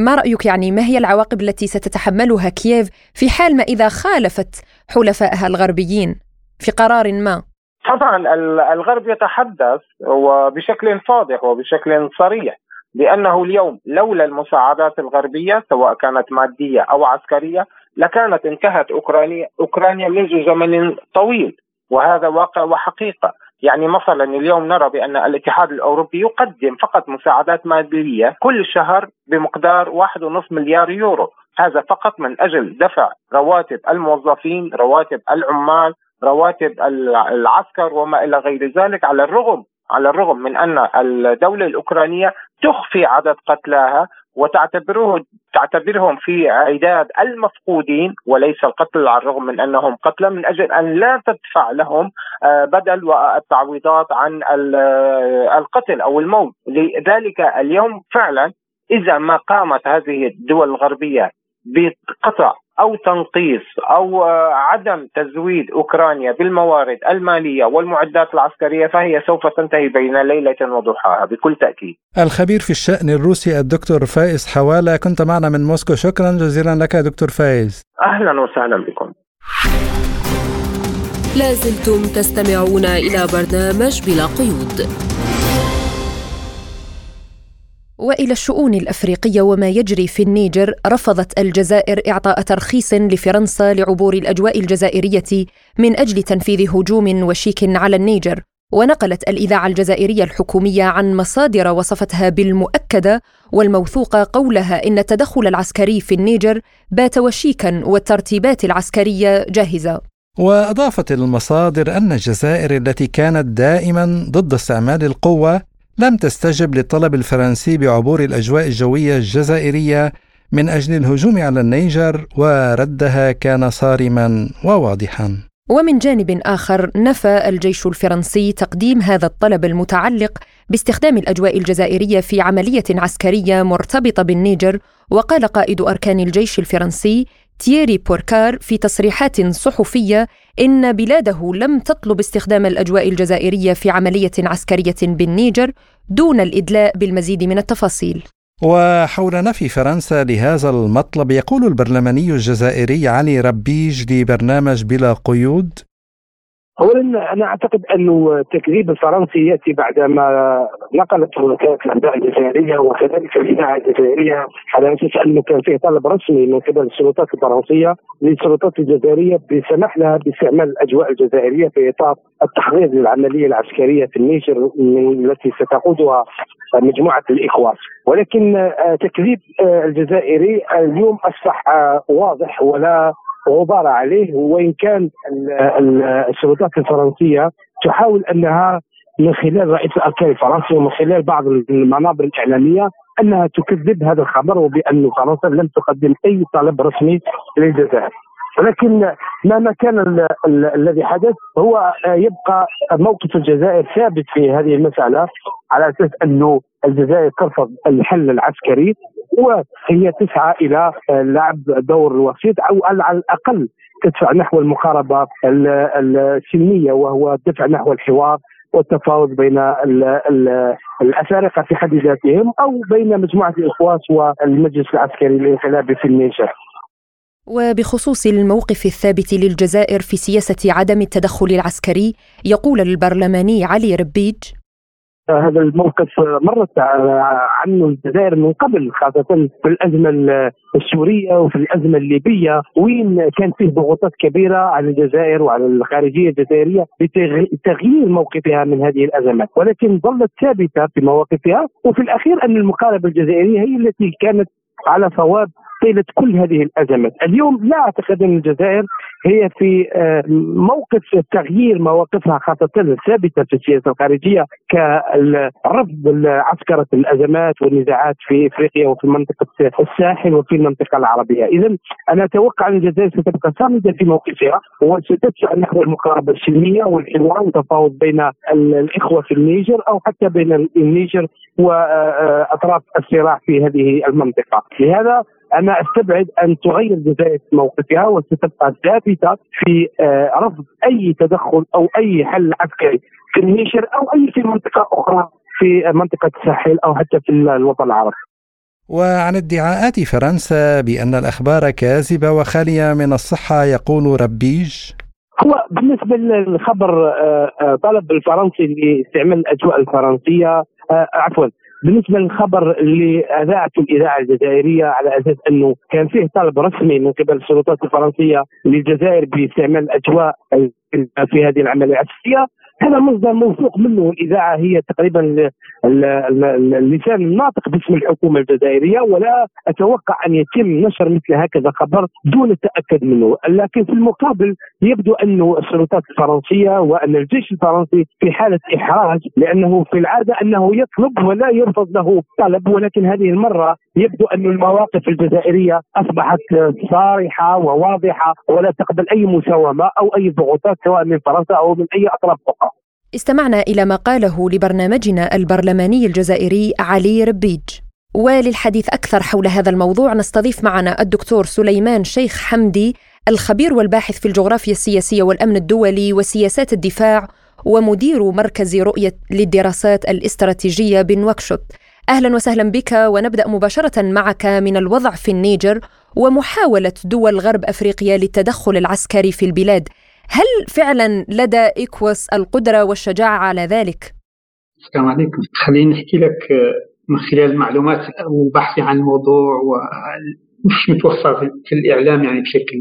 ما رأيك يعني ما هي العواقب التي ستتحملها كييف في حال ما إذا خالفت حلفائها الغربيين في قرار ما؟ طبعا الغرب يتحدث وبشكل فاضح وبشكل صريح بأنه اليوم لولا المساعدات الغربية سواء كانت مادية أو عسكرية لكانت انتهت اوكرانيا أوكرانيا منذ زمن طويل. وهذا واقع وحقيقة. يعني مثلا اليوم نرى بأن الاتحاد الأوروبي يقدم فقط مساعدات مادية كل شهر بمقدار 1.5 مليار يورو. هذا فقط من أجل دفع رواتب الموظفين رواتب العمال رواتب العسكر وما إلى غير ذلك على الرغم على الرغم من أن الدولة الأوكرانية تخفي عدد قتلاها وتعتبره تعتبرهم في عداد المفقودين وليس القتل على الرغم من أنهم قتلى من أجل أن لا تدفع لهم آه، بدل والتعويضات عن القتل أو الموت. لذلك اليوم فعلا إذا ما قامت هذه الدول الغربية بقطع أو تنقيص أو آه، عدم تزويد أوكرانيا بالموارد المالية والمعدات العسكرية فهي سوف تنتهي بين ليلة وضحاها بكل تأكيد. الخبير في الشأن الروسي الدكتور فايز حوالة كنت معنا من موسكو شكرا جزيلا لك دكتور فايز. أهلا وسهلا بكم. لازلتم تستمعون إلى برنامج بلا قيود. وإلى الشؤون الأفريقية وما يجري في النيجر رفضت الجزائر إعطاء ترخيص لفرنسا لعبور الأجواء الجزائرية من أجل تنفيذ هجوم وشيك على النيجر. ونقلت الإذاعة الجزائرية الحكومية عن مصادر وصفتها بالمؤكدة والموثوقه قولها إن التدخل العسكري في النيجر بات وشيكا والترتيبات العسكرية جاهزة. وأضافت المصادر أن الجزائر التي كانت دائما ضد استعمال القوة لم تستجب للطلب الفرنسي بعبور الأجواء الجوية الجزائرية من أجل الهجوم على النيجر وردها كان صارما وواضحا. ومن جانب آخر نفى الجيش الفرنسي تقديم هذا الطلب المتعلق باستخدام الأجواء الجزائرية في عملية عسكرية مرتبطة بالنيجر وقال قائد أركان الجيش الفرنسي تييري بوركار في تصريحات صحفية إن بلاده لم تطلب استخدام الأجواء الجزائرية في عملية عسكرية بالنيجر دون الإدلاء بالمزيد من التفاصيل. وحول نفي فرنسا لهذا المطلب يقول البرلماني الجزائري علي ربيج لبرنامج بلا قيود اولا أنا أعتقد أنه التكذيب الفرنسي يأتي بعدما نقلت وكاله الانباء الجزائرية وكذلك الإذاعة الجزائرية. على أساس أنه كان فيه طلب رسمي من قبل السلطات الفرنسية للسلطات الجزائرية بسمح لها باستعمال الأجواء الجزائرية في إطار التحضير للعمليه العسكرية في النيجر التي ستقودها مجموعة الإخوان. ولكن تكذيب الجزائري اليوم أصبح واضح ولا غبار عليه وإن كان السلطات الفرنسية تحاول أنها من خلال رئيس الأركان الفرنسي ومن خلال بعض المنابر الإعلامية أنها تكذب هذا الخبر وبأن فرنسا لم تقدم أي طلب رسمي للجزائر. ولكن مهما كان الذي حدث هو يبقى موقف الجزائر ثابت في هذه المسألة على أساس أنه الجزائر ترفض الحل العسكري وهي تسعى إلى لعب دور وسيط أو على الأقل تدفع نحو المقاربة السلميه وهو الدفع نحو الحوار والتفاوض بين الأفارقة في حد ذاتهم أو بين مجموعة الاخواس والمجلس العسكري الانقلابي في النيجر. وبخصوص الموقف الثابت للجزائر في سياسة عدم التدخل العسكري يقول البرلماني علي ربيج هذا الموقف مرت عنه الجزائر من قبل خاصة في الأزمة السورية وفي الأزمة الليبية. وين كان فيه ضغوطات كبيرة على الجزائر وعلى الخارجية الجزائرية لتغيير موقفها من هذه الأزمات. ولكن ظلت ثابتة في مواقفها. وفي الأخير أن المقاربة الجزائرية هي التي كانت على صواب طيلة كل هذه الأزمات، اليوم لا أعتقد أن الجزائر هي في آه، موقف تغيير مواقفها خاصة الثابتة في السياسة الخارجية كرفض عسكره الأزمات والنزاعات في إفريقيا وفي منطقه الساحل وفي المنطقة العربية، اذا أنا أتوقع أن الجزائر ستبقى صامدة في موقفها وستدفع نحو المقاربة السلمية والحوار والتفاوض بين الإخوة في النيجر أو حتى بين النيجر وأطراف الصراع في هذه المنطقة، لهذا أنا أستبعد أن تغير الجزائر موقفها وستبقى ثابتة في آه، رفض أي تدخل أو أي حل عسكري في النيشر أو أي في منطقة أخرى في منطقة الساحل أو حتى في الوطن العربي. وعن ادعاءات فرنسا بأن الأخبار كاذبة وخالية من الصحة يقول ربيج هو بالنسبة للخبر آه، آه، طلب الفرنسي لاستعمال الأجواء الفرنسية عفوا بالنسبة للخبر اللي اذاعته الإذاعة الجزائرية على أساس أنه كان فيه طلب رسمي من قبل السلطات الفرنسية للجزائر باستعمال اجواء في هذه العملية. العسكريه هذا مصدر موثوق منه الإذاعة هي تقريبا اللسان الناطق باسم الحكومة الجزائرية ولا أتوقع أن يتم نشر مثل هكذا خبر دون التأكد منه، لكن في المقابل يبدو انه السلطات الفرنسية وأن الجيش الفرنسي في حالة إحراج لأنه في العادة أنه يطلب ولا يرفض له طلب ولكن هذه المرة يبدو أن المواقف الجزائرية أصبحت صارحة وواضحة ولا تقبل أي مساومة أو أي ضغوطات سواء من فرنسا أو من أي أطراف أخرى. استمعنا إلى ما قاله لبرنامجنا البرلماني الجزائري علي ربيج وللحديث أكثر حول هذا الموضوع نستضيف معنا الدكتور سليمان شيخ حمدي الخبير والباحث في الجغرافيا السياسية والأمن الدولي وسياسات الدفاع ومدير مركز رؤية للدراسات الاستراتيجية بنواكشوط أهلا وسهلا بك ونبدأ مباشرة معك من الوضع في النيجر ومحاولة دول غرب أفريقيا للتدخل العسكري في البلاد. هل فعلا لدى إكوس القدرة والشجاعة على ذلك؟ السلام عليكم. خليني نحكي لك من خلال المعلومات وبحثي عن الموضوع ومش متوفر في الإعلام يعني بشكل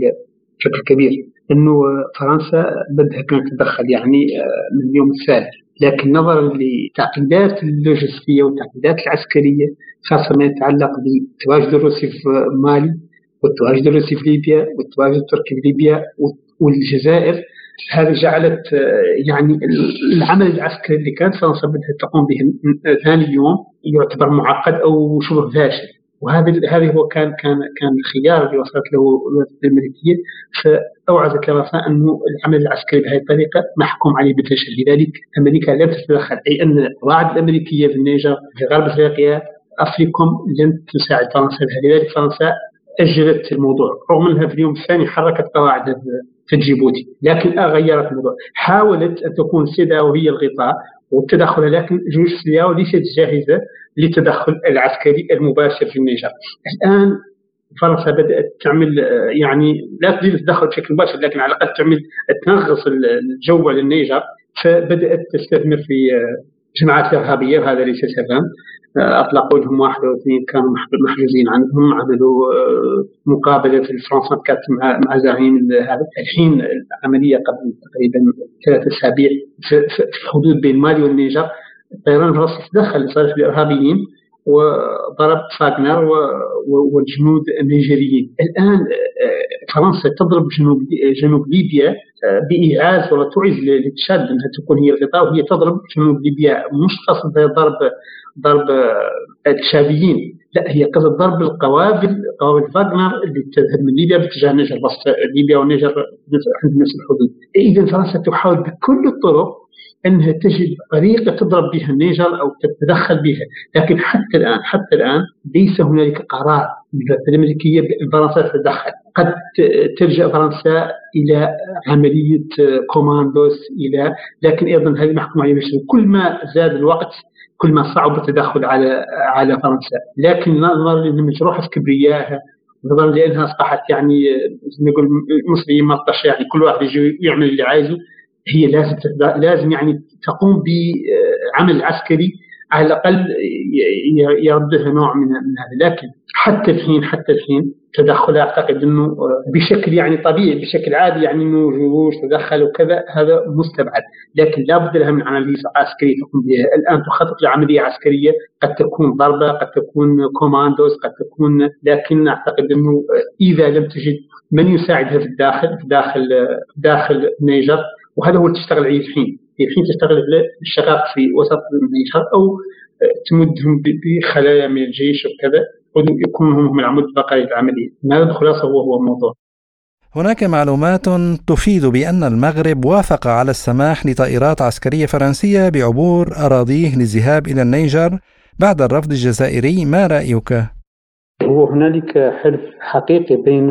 بشكل كبير. إنه فرنسا بدها كانت تتدخل يعني آه، من اليوم الثالث لكن نظرا لتعقيدات اللوجستية والتعقيدات العسكرية خاصة ما يتعلق بالتواجد الروسي في مالي والتواجد الروسي في ليبيا والتواجد التركي في ليبيا والجزائر. هذه جعلت آه، يعني العمل العسكري اللي كانت فرنسا بدها تقوم به ثاني يوم يعتبر معقد أو شبه فاشل وهذا هذه هو كان كان كان الخيار اللي وصلت له الولايات الأمريكية. فاوعزت فرنسا أنه العمل العسكري بهذه الطريقة محكوم عليه بالفشل لذلك أمريكا لم تتدخل أي أن القواعد الامريكيه في النيجر في غرب إفريقيا افريكوم لن تساعد فرنسا بها لذلك فرنسا اجلت الموضوع رغم أنها في اليوم الثاني حركت قواعد في جيبوتي لكن غيرت الموضوع. حاولت أن تكون سيدياو هي الغطاء والتدخل لكن جيوش سيدياو ليست جاهزة. للتدخل العسكري المباشر في النيجر. الآن فرنسا بدأت تعمل يعني لا تريد التدخل بشكل مباشر لكن على الأقل تعمل تنغص الجو على النيجر فبدأت تستثمر في جماعات إرهابية وهذا ليس سرا. اطلقوا لهم واحد أو اثنين كانوا محجوزين عندهم عملوا آه، مقابلة في فرنسا كانت مع مع زعيم هذا الحين العملية قبل تقريبا ثلاث أسابيع في الحدود بين مالي والنيجر. الطيران الفرنسي تدخل لصالح الارهابيين وضرب فاغنر والجنود النيجيريين الآن آه، فرنسا تضرب جنوب جنوب ليبيا آه، بإيعاز وتعز لتشاد أنها تكون هي الغطاء وهي تضرب جنوب ليبيا مش قصد ضرب ضرب التشاديين لا هي قصد ضرب القوافل قوافل فاغنر اللي تذهب من ليبيا باتجاه النيجر ليبيا والنيجر عند نفس الحدود اذا فرنسا تحاول بكل الطرق إنها تجد طريقه تضرب بها النيجر أو تتدخل بها، لكن حتى الآن حتى الآن ليس هنالك قرار الأمريكية فرنسا تتدخل، قد تلجا فرنسا إلى عملية كوماندوس إلى لكن أيضا هذه محكوم عليها كل ما زاد الوقت كل ما صعب التدخل على على فرنسا. لكن نظرا في كبريائها نظرا لأنها أصبحت يعني نقول مصري ملطشه يعني كل واحد يجي يعمل اللي عايزه. هي لازم لازم يعني تقوم بعمل عسكري على الأقل يردها نوع من هذا. لكن حتى الحين حتى الحين تدخل أعتقد إنه بشكل يعني طبيعي بشكل عادي يعني إنه جيوش تدخل وكذا هذا مستبعد. لكن لابد لها من عملية عسكرية تقوم بها. الآن تخطط لعملية عسكرية قد تكون ضربة قد تكون كوماندوز قد تكون لكن أعتقد إنه إذا لم تجد من يساعدها في الداخل في داخل داخل النيجر وهذا هو تشتغل عليه الحين. الحين تشتغل الشقاق في وسط النيجر أو تمدهم بخلايا من الجيش وكذا ويكونوا هم العمود الفقري للعمليه هذا الخلاصة هو هو الموضوع. هناك معلومات تفيد بأن المغرب وافق على السماح لطائرات عسكرية فرنسية بعبور أراضيه للذهاب إلى النيجر بعد الرفض الجزائري. ما رأيك؟ هو هنالك حلف حقيقي بين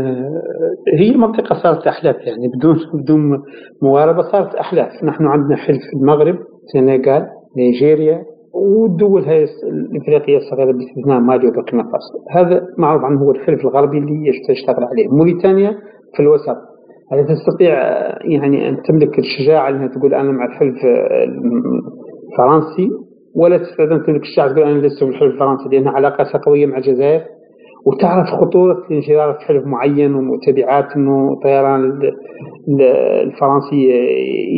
هي منطقة صارت أحلاف يعني بدون بدون مواربة صارت أحلاف. نحن عندنا حلف المغرب السنغال نيجيريا والدول هاي الإفريقية الصغيرة باستثناء مالي وبوركينا فاسو. هذا معروف عنه هو الحلف الغربي اللي يشتغل عليه. موريتانيا في الوسط. هل تستطيع يعني أن تملك الشجاعة انها تقول أنا مع الحلف الفرنسي ولا تستطيع أن تملك الشجاعة تقول أنا لست بالحلف الفرنسي لأنها علاقاتها قوية مع الجزائر. وتعرف خطورة في حلف معين وتبعات إنه الطيران الفرنسي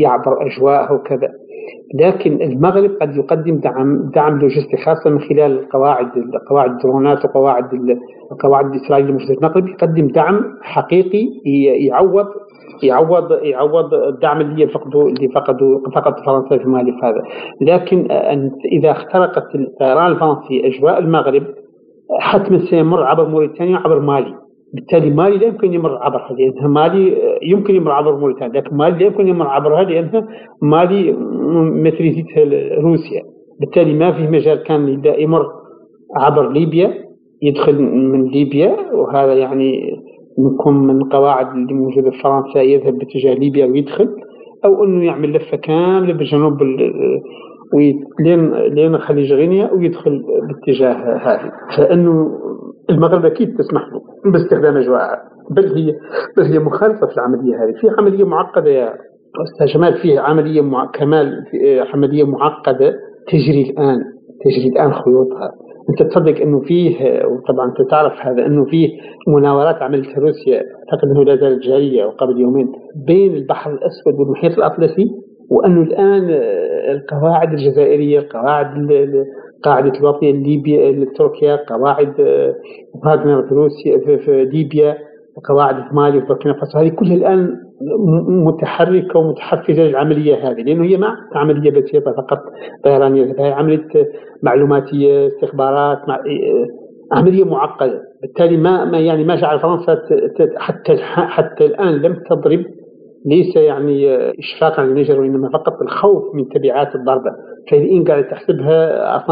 يعبر أجواءه وكذا. لكن المغرب قد يقدم دعم دعم لوجستي خاصة من خلال قواعد قواعد الدرونات وقواعد القواعد الإسرائيلية في المغرب يقدم دعم حقيقي يعوض يعوض يعوض الدعم اللي فقدوا اللي فقدوا فقد فرنسا في مالي هذا. لكن إذا اخترقت الطيران الفرنسي أجواء المغرب حتما سيمر عبر موريتانيا وعبر مالي. بالتالي مالي لا يمكن يمر عبرها لأنها مالي يمكن يمر عبر موريتانيا لكن مالي لا يمكن يمر عبرها لأنها مالي متريزيتها روسيا. بالتالي ما في مجال كان يمر عبر ليبيا يدخل من ليبيا وهذا يعني يكون من القواعد اللي موجودة في فرنسا يذهب باتجاه ليبيا ويدخل أو إنه يعمل لفة كاملة بجنوب لين لين خليج غينيا ويدخل باتجاه هذه. فإنه المغرب أكيد تسمح له باستخدام اجواء بل هي بل هي مخالفة في العملية هذه. في عملية معقدة يا أستاذ جمال فيه عملية مع... كمال عملية معقدة تجري الآن. تجري الآن خيوطها. أنت تصدق إنه فيه وطبعا أنت تعرف هذا إنه فيه مناورات عملتها روسيا أعتقد إنه لا زالت جارية وقبل يومين بين البحر الأسود والمحيط الأطلسي وأنه الآن القواعد الجزائرية قواعد قاعدة الوطنية الليبيا لتركيا قواعد فاغنر في روسيا في ليبيا وقواعد في مالي وبوركينا فاسو. هذه كلها الآن متحركة ومتحفزة للعملية هذه لأنه هي ما عملية بسيطة فقط طيرانية هي عملية معلوماتية استخبارات مع عملية معقدة. بالتالي ما يعني ما جعل فرنسا حتى حتى الآن لم تضرب ليس يعني اشفاقا على النيجر وإنما فقط الخوف من تبعات الضربة. فإذا إن قاعد تحسبها 100%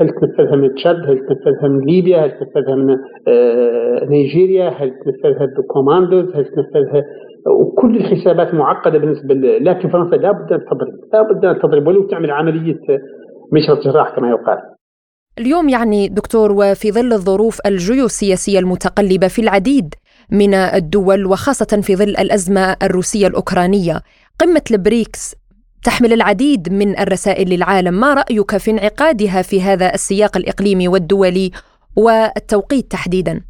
هل تنفذها من تشاد؟ هل تنفذها من ليبيا؟ هل تنفذها من آه، نيجيريا؟ هل تنفذها بكوماندوز هل تنفذها؟ وكل الحسابات معقدة بالنسبة لكن فرنسا لابد أن تضرب. لابد أن تضرب ولو تعمل عملية مشرط جراح كما يقال. اليوم يعني دكتور وفي ظل الظروف الجيوسياسية المتقلبة في العديد من الدول وخاصة في ظل الأزمة الروسية الأوكرانية. قمة البريكس تحمل العديد من الرسائل للعالم. ما رأيك في انعقادها في هذا السياق الإقليمي والدولي والتوقيت تحديدا؟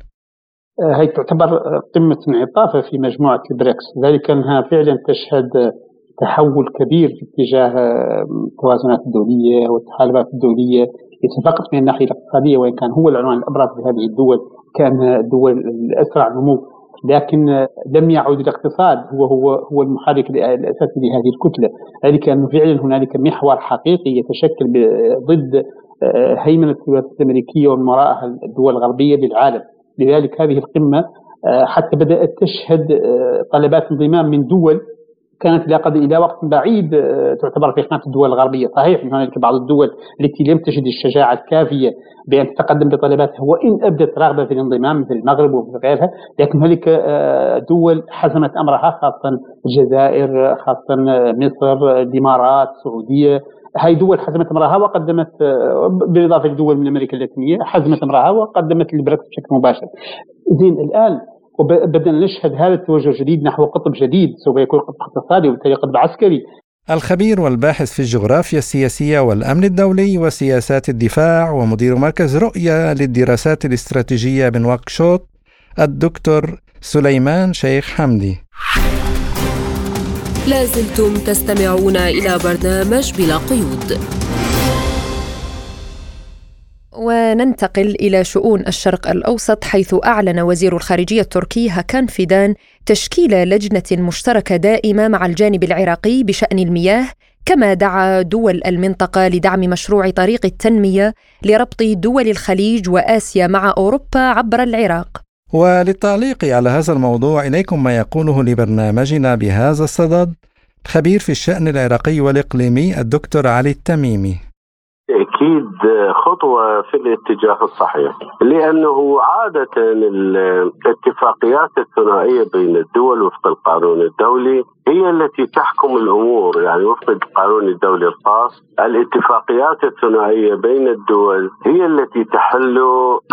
آه، هي تعتبر قمة انعطافة في مجموعة البريكس. ذلك أنها فعلا تشهد تحول كبير في اتجاه التوازنات الدولية والتحالفات الدولية ليس فقط من الناحية الاقتصادية وإن كان هو العنوان الأبرز لهذه الدول. كان الدول الأسرع نمو لكن لم يعد الاقتصاد هو هو هو المحرك الأساسي لهذه الكتلة، ذلك انه فعلا هنالك محور حقيقي يتشكل ضد آه، هيمنة الولايات الأمريكية ومن وراءها الدول الغربية للعالم، لذلك هذه القمة آه، حتى بدأت تشهد آه، طلبات انضمام من دول كانت لا قد إلى وقت بعيد آه، تعتبر في خانة الدول الغربية، صحيح إن هنالك بعض الدول التي لم تجد الشجاعة الكافية بأن تتقدم بطلباتها وإن أبدت رغبة في الانضمام مثل المغرب وغيرها، لكن هنالك آه، دول حزمت أمرها خاصة الجزائر، خاصة مصر، الإمارات، السعودية، هاي دول حزمت أمرها وقدمت آه، بالاضافه لدول من أمريكا اللاتينية حزمت أمرها وقدمت البريكس بشكل مباشر. زين الآن وبدأنا نشهد هذا التوجه الجديد نحو قطب جديد سوف يكون قطب اقتصادي وبالتالي قطب عسكري. الخبير والباحث في الجغرافيا السياسية والأمن الدولي وسياسات الدفاع ومدير مركز رؤية للدراسات الاستراتيجية بنواكشوط الدكتور سليمان شيخ حمدي. لازلتم تستمعون إلى برنامج بلا قيود. وننتقل إلى شؤون الشرق الأوسط حيث أعلن وزير الخارجية التركي هاكان فيدان تشكيل لجنة مشتركة دائمة مع الجانب العراقي بشأن المياه كما دعا دول المنطقة لدعم مشروع طريق التنمية لربط دول الخليج وآسيا مع أوروبا عبر العراق. وللتعليق على هذا الموضوع إليكم ما يقوله لبرنامجنا بهذا الصدد خبير في الشأن العراقي والإقليمي الدكتور علي التميمي. أكيد خطوة في الاتجاه الصحيح لأنه عادة الاتفاقيات الثنائية بين الدول وفق القانون الدولي هي التي تحكم الأمور يعني وفق القانون الدولي الخاص. الاتفاقيات الثنائية بين الدول هي التي تحل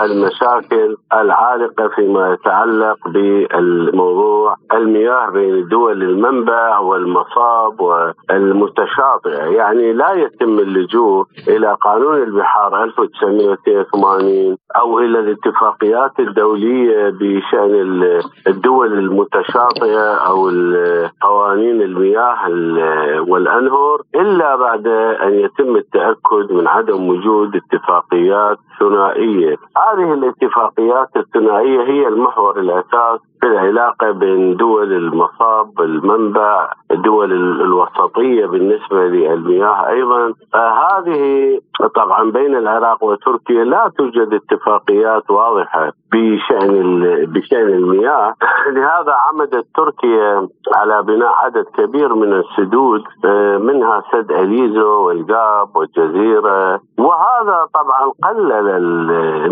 المشاكل العالقة فيما يتعلق بالموضوع. المياه بين دول المنبع والمصاب والمتشاطئه يعني لا يتم اللجوء إلى قانون البحار 1982 أو إلى الاتفاقيات الدولية بشأن الدول المتشاطئه أو قوانين المياه والانهر إلا بعد أن يتم التأكد من عدم وجود اتفاقيات ثنائية، هذه الاتفاقيات الثنائية هي المحور الأساس في العلاقه بين دول المصاب، المنبع، الدول الوسطية بالنسبة للمياه أيضا. هذه طبعا بين العراق وتركيا لا توجد اتفاقيات واضحة بشأن بشأن المياه. لهذا عمدت تركيا على بناء عدد كبير من السدود منها سد أليزو والجاب والجزيرة. وهذا طبعا قلل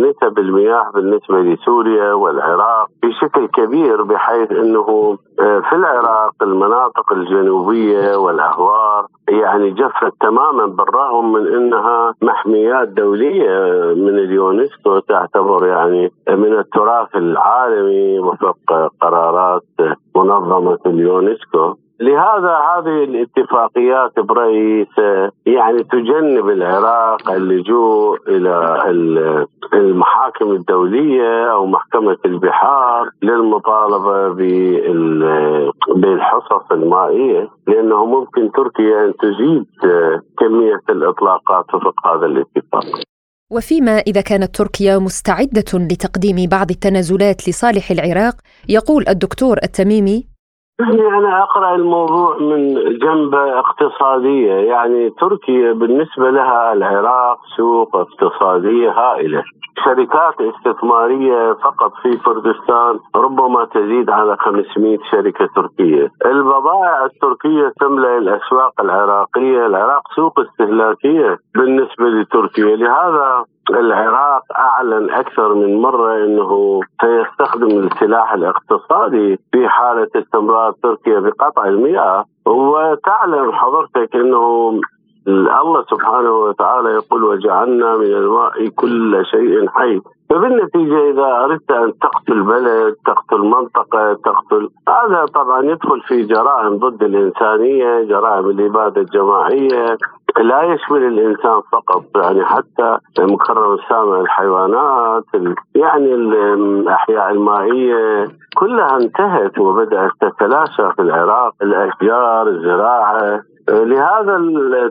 نسب المياه بالنسبة لسوريا والعراق بشكل كبير. بحيث إنه في العراق المناطق الجنوبية والأهوار يعني جفت تماما بالرغم من إنها محميات دولية من اليونسكو تعتبر يعني من التراث العالمي وفق قرارات منظمة اليونسكو. لهذا هذه الاتفاقيات برئيس يعني تجنب العراق اللجوء إلى المحاكم الدولية أو محكمة البحار للمطالبة بالحصص المائية لأنه ممكن تركيا أن تزيد كمية الإطلاقات وفق هذا الاتفاق. وفيما إذا كانت تركيا مستعدة لتقديم بعض التنازلات لصالح العراق يقول الدكتور التميمي يعني أنا أقرأ الموضوع من جنبة اقتصادية. يعني تركيا بالنسبة لها العراق سوق اقتصادية هائلة. شركات استثمارية فقط في كردستان ربما تزيد على 500 شركة تركية. البضائع التركية تملأ الأسواق العراقية. العراق سوق استهلاكية بالنسبة لتركيا. لهذا العراق أعلن أكثر من مرة إنه سيستخدم السلاح الاقتصادي في حالة استمرار تركيا بقطع المياه. وتعلم حضرتك إنه الله سبحانه وتعالى يقول وجعلنا من الماء كل شيء حي. فبالنتيجة إذا أردت أن تقتل بلد تقتل منطقة تقتل هذا طبعا يدخل في جرائم ضد الإنسانية جرائم الإبادة الجماعية لا يشمل الإنسان فقط يعني حتى مكرر السامع الحيوانات يعني الأحياء المائية كلها انتهت وبدأت تتلاشى في العراق الأشجار الزراعة. لهذا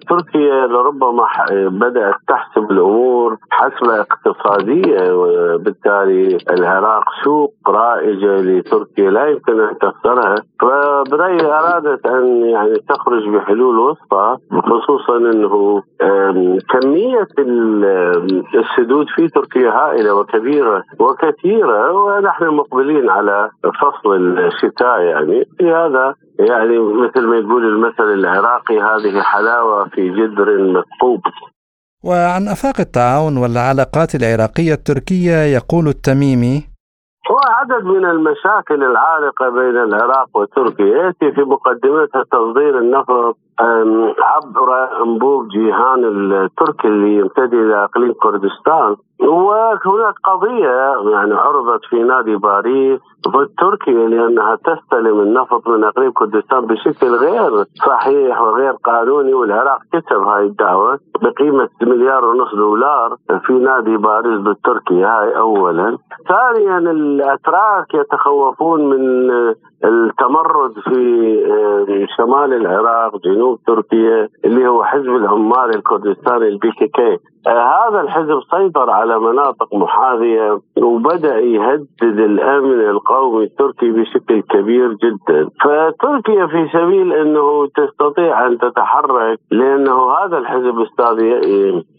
تركيا لربما بدأت تحسب الأمور حسبه اقتصادية وبالتالي العراق سوق رائجة لتركيا لا يمكن أن تخسرها. فبرأيي أرادت أن يعني تخرج بحلول وسطى خصوصا أنه كمية السدود في تركيا هائلة وكبيرة وكثيرة ونحن مقبلين على فصل الشتاء يعني. لهذا يعني مثل ما يقول المثل العراقي هذه حلاوة في جدر مثقوب وعن أفاق التعاون والعلاقات العراقية التركية يقول التميمي هو عدد من المشاكل العالقة بين العراق وتركيا يأتي في مقدمتها تصدير النفط عبر انبوب جيهان التركي اللي يمتد إلى أقليم كردستان. وهناك قضية يعني عرضت في نادي باريس ضد تركيا لأنها تستلم النفط من أقليم كردستان بشكل غير صحيح وغير قانوني والعراق كتب هاي الدعوة بقيمة مليار ونص دولار في نادي باريس ضد تركيا هاي اولا. ثانيا الأتراك يتخوفون من التمرد في شمال العراق جنوب تركيا اللي هو حزب العمال الكردستاني ال PKK آه هذا الحزب سيطر على مناطق محاذية وبدأ يهدد الأمن القومي التركي بشكل كبير جدا. فتركيا في سبيل أنه تستطيع أن تتحرك لأنه هذا الحزب أستاذ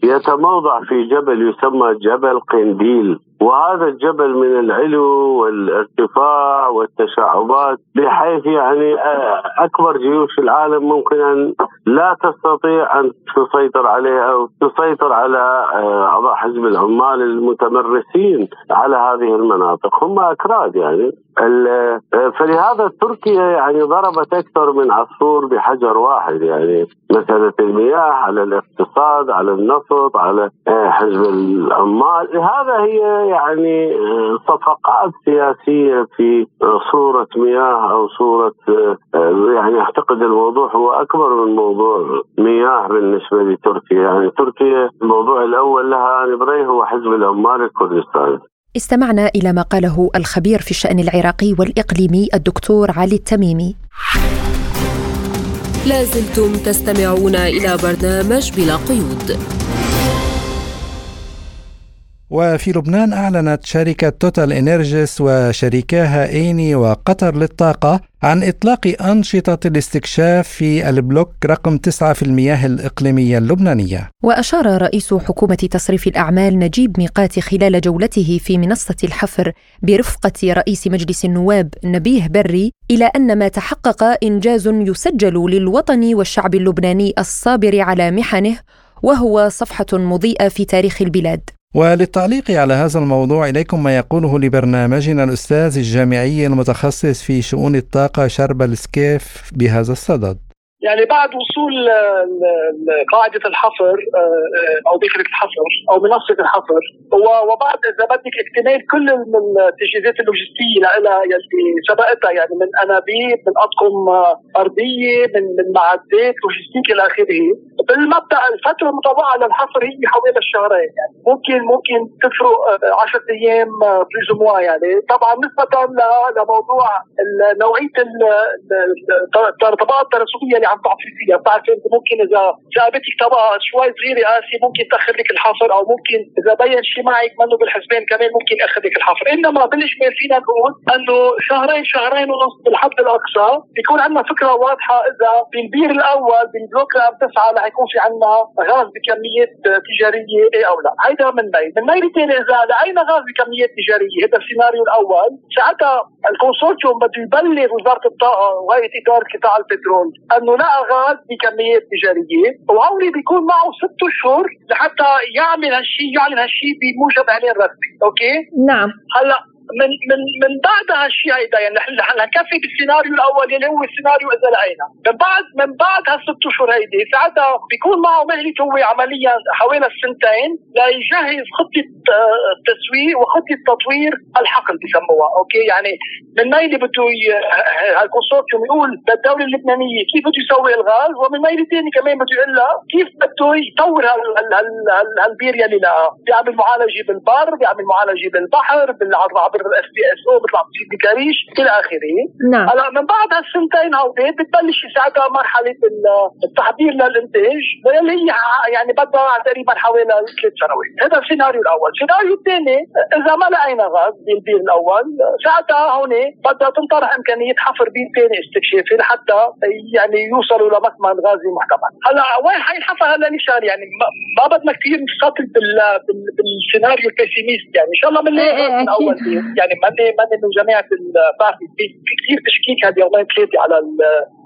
يتموضع في جبل يسمى جبل قنديل. وهذا الجبل من العلو والارتفاع والتشعبات بحيث يعني أكبر جيوش العالم ممكن أن لا تستطيع أن تسيطر عليه أو تسيطر على أعضاء حزب العمال المتمرسين على هذه المناطق. هم أكراد يعني. فلهذا تركيا يعني ضربت أكثر من عصفور بحجر واحد يعني مساله المياه على الاقتصاد على النفط على حزب العمال. هذا هي يعني صفقات سياسية في صورة مياه أو صورة يعني أعتقد الموضوع هو أكبر من موضوع مياه بالنسبة لتركيا. يعني تركيا الموضوع الأول لها أنا هو حزب العمال الكردستاني. استمعنا إلى ما قاله الخبير في الشأن العراقي والإقليمي الدكتور علي التميمي. لازلتم تستمعون إلى برنامج بلا قيود. وفي لبنان أعلنت شركة توتال إنرجيس وشريكاها إيني وقطر للطاقة عن إطلاق أنشطة الاستكشاف في البلوك رقم 9 في المياه الإقليمية اللبنانية. وأشار رئيس حكومة تصريف الأعمال نجيب ميقاتي خلال جولته في منصة الحفر برفقة رئيس مجلس النواب نبيه بري إلى أن ما تحقق إنجاز يسجل للوطن والشعب اللبناني الصابر على محنه وهو صفحة مضيئة في تاريخ البلاد. وللتعليق على هذا الموضوع إليكم ما يقوله لبرنامجنا الأستاذ الجامعي المتخصص في شؤون الطاقة شرب السكيف بهذا الصدد. يعني بعد وصول قاعدة الحفر آه، آه، أو دخلة الحفر أو منصة الحفر وبعد إذا بدك اكتمال كل التجهيزات اللوجستية لها يلي سبقتها يعني من أنابيب من أطقم آه، أرضية من من معدات logistique إلى آخره بالمبدأ الفترة المطبقة للحفر هي حوالي الشهرين يعني ممكن ممكن تفرق 10 أيام plus يعني طبعا نسبة لموضوع نوعية الطبقات الترسبية اللي عم تعطي فيها بتعرف انت ممكن إذا جابتك طبقة شوي صغيرة قاسية ممكن تأخذ لك الحفر أو ممكن إذا بين شيء معك منه بالحسبان كمان ممكن يأخذ لك الحفر إنما بالاجمال فينا نقول إنه شهرين شهرين ونص بالحد الأقصى بيكون عندنا فكرة واضحة إذا بالبير الأول بالبلوك رقم تسعة رح يكون في عندنا غاز بكميات تجارية إيه أو لا. هيدا من ميل. من ميل ثاني إذا لقينا غاز بكميات تجارية هذا السيناريو الأول. ساعتها الكونسورتيوم بده يبلغ وزارة الطاقة وهيئه اداره قطاع البترول إنه غاز بكميات تجارية وهولي بيكون معه ست أشهر لحتى يعمل هالشيء يعلن هالشيء بموجب اعلان رسمي OK؟ نعم. هلأ من من من بعد هالشيء هيدا يعني نحن نكفي بالسيناريو الأول اللي هو السيناريو إذا لقينا. من بعد من بعد هالست اشهر هيدي ساعتها بيكون معه مهله هو عمليا حوالي السنتين ليجهز خطة التسويق وخطة تطوير الحقل بسموها OK؟ يعني من ميلي بده هالكونسورتيوم يقول للدولة اللبنانية كيف بده يسوي الغاز ومن ميلي ثاني كمان بده يقول لها كيف بده يطور هالبير يلي لقاه بيعمل معالجة بالبر بيعمل معالجة بالبحر عبر ال FPSO بيطلع بتصير بكاريش إلى آخره. نعم. هلا من بعد هالسنتين هودي بتبلش ساعتها مرحلة التحضير للإنتاج واللي هي يعني بدها تقريبا حوالي ثلاث سنوات. هذا السيناريو الأول. السيناريو الثاني إذا ما لقينا غاز بالبير الأول ساعتها هون بدها تنطرح إمكانية حفر بير ثاني استكشافي لحتى يعني يوصلوا لمكمن غازي محتمل. هلا وين حينحفر هلا نشان؟ يعني ما بدنا كثير نسطل بالسيناريو ال pessimiste. يعني إن شاء الله بنلاقي إيه، إيه، الأول يعني ماني ماني من جماعة بعرف في كثير تشكيك هاليومين ثلاثة على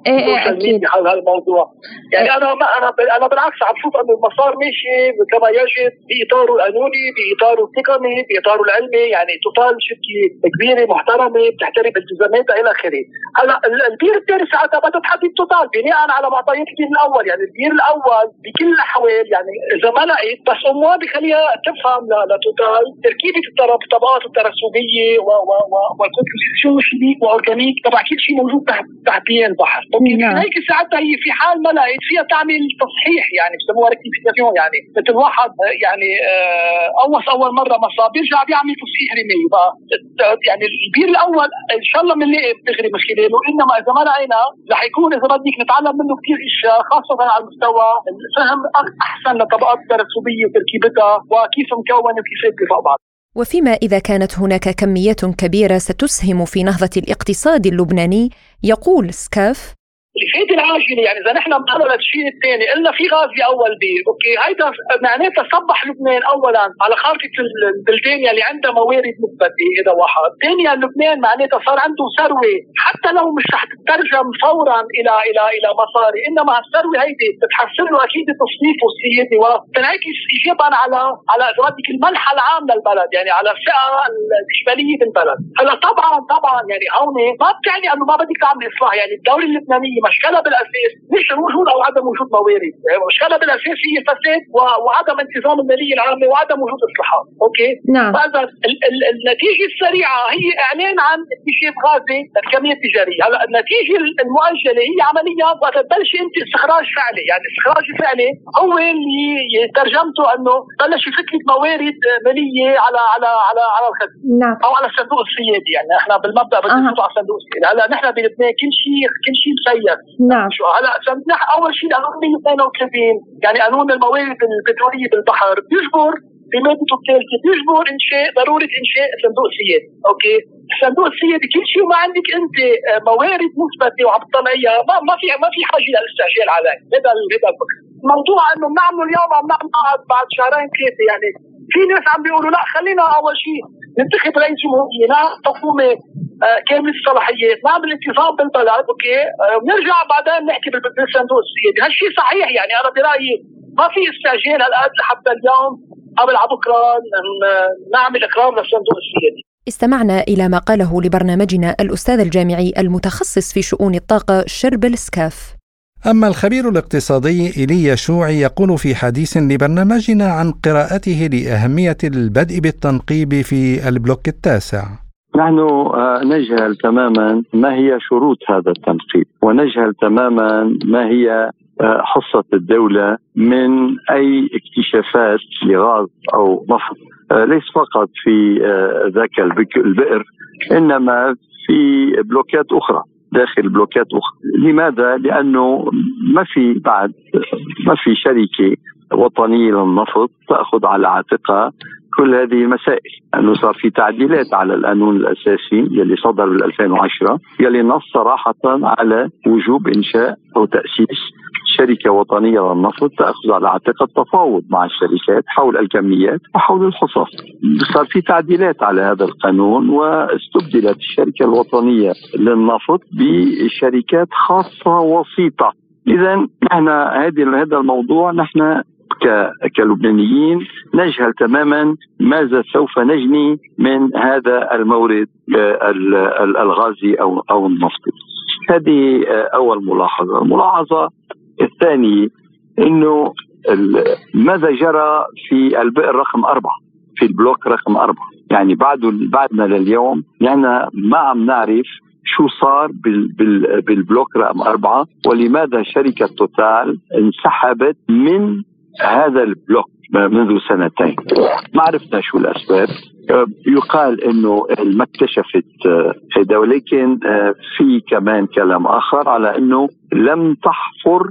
ال social media حول هالموضوع. يعني أنا ما أنا أنا بالعكس عم شوف إنه المسار ماشي كما يجب باطاره القانوني باطاره التقني باطاره العلمي. يعني توتال شركة كبيرة محترمة بتحترم التزاماتها إلى آخره. هلأ البير الثاني ساعتها بدها تحدد توتال بناء على معطيات البير الأول. يعني البير الأول بكل الأحوال يعني إذا ما لقيت بس إنها بخليها تفهم لتوتال تركيبة الطبقات الترسبيه وال composition chimique و organique تبع كل شيء موجود تحت تحت البحر OK نعم. هيك ساعتها هي في حال ما لقيت فيها تعمل تصحيح يعني بسموها rectification يعني. مثل واحد يعني آه قوص أول مرة ما صاب بيرجع بيعمل تصحيح رمي. يعني البير الأول إن شاء الله بنلاقي بنغري من خلاله إنما إذا ما لقينا رح يكون إذا بدك نتعلم منه كثير أشياء خاصة على المستوى الفهم أحسن لطبقات الترسبيه وتركيبتها وكيف مكونة وكيف بفوق بعض. وفيما إذا كانت هناك كميات كبيرة ستسهم في نهضة الاقتصاد اللبناني يقول سكاف الفائده العاجله يعني إذا نحن بنقرر الشيء الثاني قلنا في غاز باول بير. OK هيدا معناتها صبح لبنان اولا على خارطة البلدان يلي عندها موارد مثبتة هذا واحد، ثانيا لبنان معناتها صار عنده ثروة. حتى لو مش رح تترجم فورا إلى إلى إلى مصاري إنما هالثروة هيدي بتحسن له أكيد تصنيفه السيادي وتنعكس ايجابا على على بدك المنحى العام للبلد يعني على الفئة الإجمالية بالبلد، هلأ طبعا طبعا يعني هون ما بتعني إنه ما بدك تعمل إصلاح يعني الدولة اللبنانية مشكلة بالأساس مش وجود أو عدم وجود موارد، مشكلة بالأساس هي الفساد وعدم انتظام المالية العامة وعدم وجود اصلاحات، أوكي؟ نعم. فإذا النتيجة السريعة هي إعلان عن اكتشاف غازي الكمية التجارية، هلا النتيجة المؤجلة هي عمليا وقت تبلش انت استخراج فعلي، يعني الاستخراج الفعلي هو اللي ترجمته أنه بلش لك موارد مالية على على على على الخدمه نعم. أو على الصندوق السيادي. يعني إحنا بالمبدأ بدنا نفوت على الصندوق السيادي، هلأ نحن بلبنان كل شيء كل شيء مسير. نعم. شو هلا أول شيء قانون 132 يعني قانون الموارد البتروليه بالبحر. بيجبر في مادته الثالثه بيجبر انشاء ضرورة إنشاء صندوق سيادي، أوكي؟ الصندوق السيادي كل شيء وما عندك أنت آه، موارد مثبتة وعم تطلعيها ما, ما في ما في حاجة للاستعجال عليك، هذا هذا الفكر. موضوع إنه بنعمله اليوم عم نعمل بعد شهرين ثلاثة يعني في ناس عم بيقولوا لا خلينا أول شيء ننتخب رئيس جمهورية نعمل حكومه كامل الصلاحيات نعمل انتظام بالبلد أوكي. آه، ونرجع بعدين نحكي بالصندوق السيادي هالشيء صحيح يعني أنا برأيي ما في استعجال هالقد لحتى اليوم قبل على بكرة نعمل إقرار للصندوق السيادي استمعنا إلى ما قاله لبرنامجنا الأستاذ الجامعي المتخصص في شؤون الطاقة شربل سكاف أما الخبير الاقتصادي إيليا شوعي يقول في حديث لبرنامجنا عن قراءته لأهمية البدء بالتنقيب في البلوك التاسع. نحن آه، نجهل تماما ما هي شروط هذا التنقيب ونجهل تماما ما هي آه، حصة الدولة من أي اكتشافات لغاز أو نفط آه، ليس فقط في ذاك البئر إنما في بلوكات أخرى داخل بلوكات أخرى لماذا؟ لأنه ما في بعد ما في شركة وطنية للنفط تأخذ على عاتقها كل هذه المسائل انه صار في تعديلات على القانون الأساسي يلي صدر بال 2010 يلي نص صراحة على وجوب إنشاء أو تأسيس شركة وطنية للنفط تأخذ على عاتقها التفاوض مع الشركات حول الكميات وحول الحصص صار في تعديلات على هذا القانون واستبدلت الشركة الوطنية للنفط بشركات خاصة وسيطة. إذا نحن هذا الموضوع نحن كلبنانيين. نجهل تماما ماذا سوف نجني من هذا المورد آه، الغازي أو أو النفطي. هذه آه، أول ملاحظة، الملاحظة الثانية إنه ماذا جرى في البئر رقم أربعة في البلوك رقم أربعة، يعني بعد بعدنا لليوم يعني ما عم نعرف شو صار بالبلوك رقم أربعة ولماذا شركة توتال انسحبت من هذا البلوك منذ سنتين. ما عرفنا شو الأسباب. يقال إنه ما اكتشفت هذا ولكن في كمان كلام آخر على إنه لم تحفر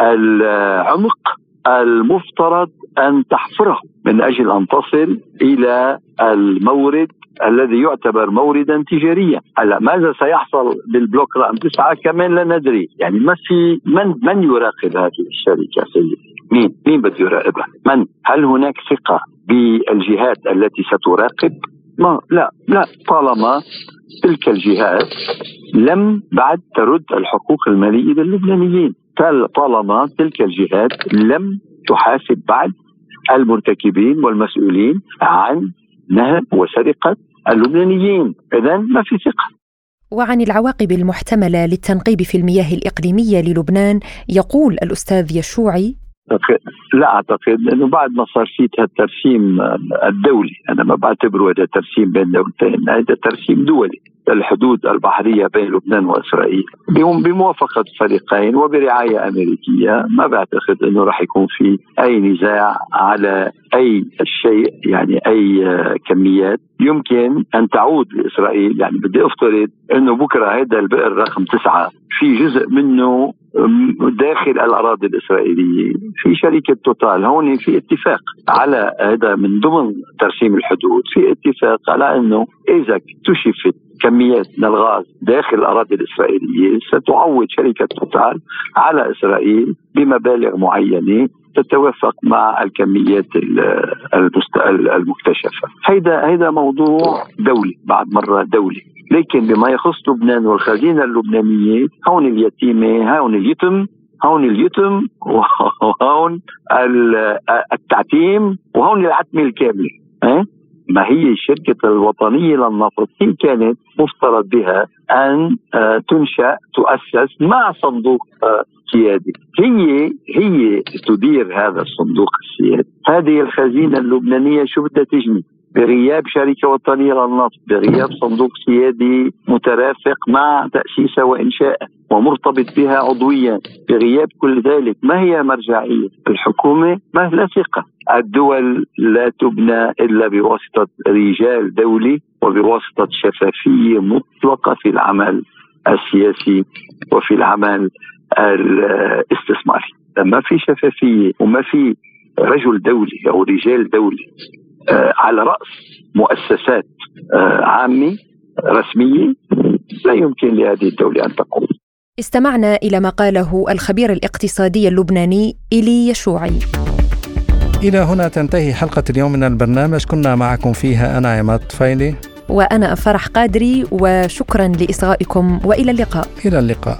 العمق المفترض أن تحفره من أجل أن تصل إلى المورد الذي يعتبر موردا تجاريا. هلا ماذا سيحصل بالبلوك رقم تسعة؟ كمان لا ندري. يعني ما في من من يراقب هذه الشركة سيدي؟ مين؟ مين بده يراقبها؟ من؟ هل هناك ثقة بالجهات التي ستراقب؟ ما لا لا طالما تلك الجهات لم بعد ترد الحقوق المالية للبنانيين طالما تلك الجهات لم تحاسب بعد المرتكبين والمسؤولين عن نهب وسرقة اللبنانيين. إذا ما في ثقة. وعن العواقب المحتملة للتنقيب في المياه الإقليمية للبنان يقول الأستاذ يشوعي لا أعتقد لأنه بعد ما صار في الترسيم الدولي أنا ما بعتبره هذا ترسيم بين دولتين هذا ترسيم دولي الحدود البحرية بين لبنان وإسرائيل. بموافقة الفريقين وبرعاية أمريكية ما بعتقد أنه راح يكون في أي نزاع على أي شيء يعني أي كميات. يمكن أن تعود لاسرائيل يعني بدي أفترض أنه بكرة هذا البئر رقم تسعة في جزء منه داخل الأراضي الإسرائيلية في شركة توتال هون في اتفاق على هذا من ضمن ترسيم الحدود في اتفاق على إنه إذا اكتشفت كميات من الغاز داخل الأراضي الإسرائيلية ستعوض شركة توتال على إسرائيل بمبالغ معينة تتوافق مع الكميات المكتشفة. هيدا هيدا موضوع دولي بعد مرة دولي. لكن بما يخص لبنان والخزينة اللبنانية هون اليتيمة هون اليتم هون اليتم وهون التعتيم وهون العتمة الكاملة. ما هي الشركة الوطنية للنفط هي كانت مفترض بها أن آه، تنشأ تؤسس مع صندوق آه، سيادي هي هي تدير هذا الصندوق السيادي. هذه الخزينة اللبنانية شو بدها تجني بغياب شركة وطنية للنفط بغياب صندوق سيادي مترافق مع تأسيسها وإنشائها ومرتبط بها عضويا بغياب كل ذلك ما هي مرجعية؟ الحكومة ما لا ثقة. الدول لا تبنى إلا بواسطة رجال دولي وبواسطة شفافية مطلقة في العمل السياسي وفي العمل الاستثماري ما في شفافية وما في رجل دولي أو رجال دولي آه، على رأس مؤسسات آه، عامة رسمية لا يمكن لهذه الدولة أن تقوم. استمعنا إلى ما قاله الخبير الاقتصادي اللبناني إيلي يشوعي. إلى هنا تنتهي حلقة اليوم من البرنامج كنا معكم فيها أنا عماد طفيلي وأنا فرح قادري وشكرا لإصغائكم وإلى اللقاء. إلى اللقاء.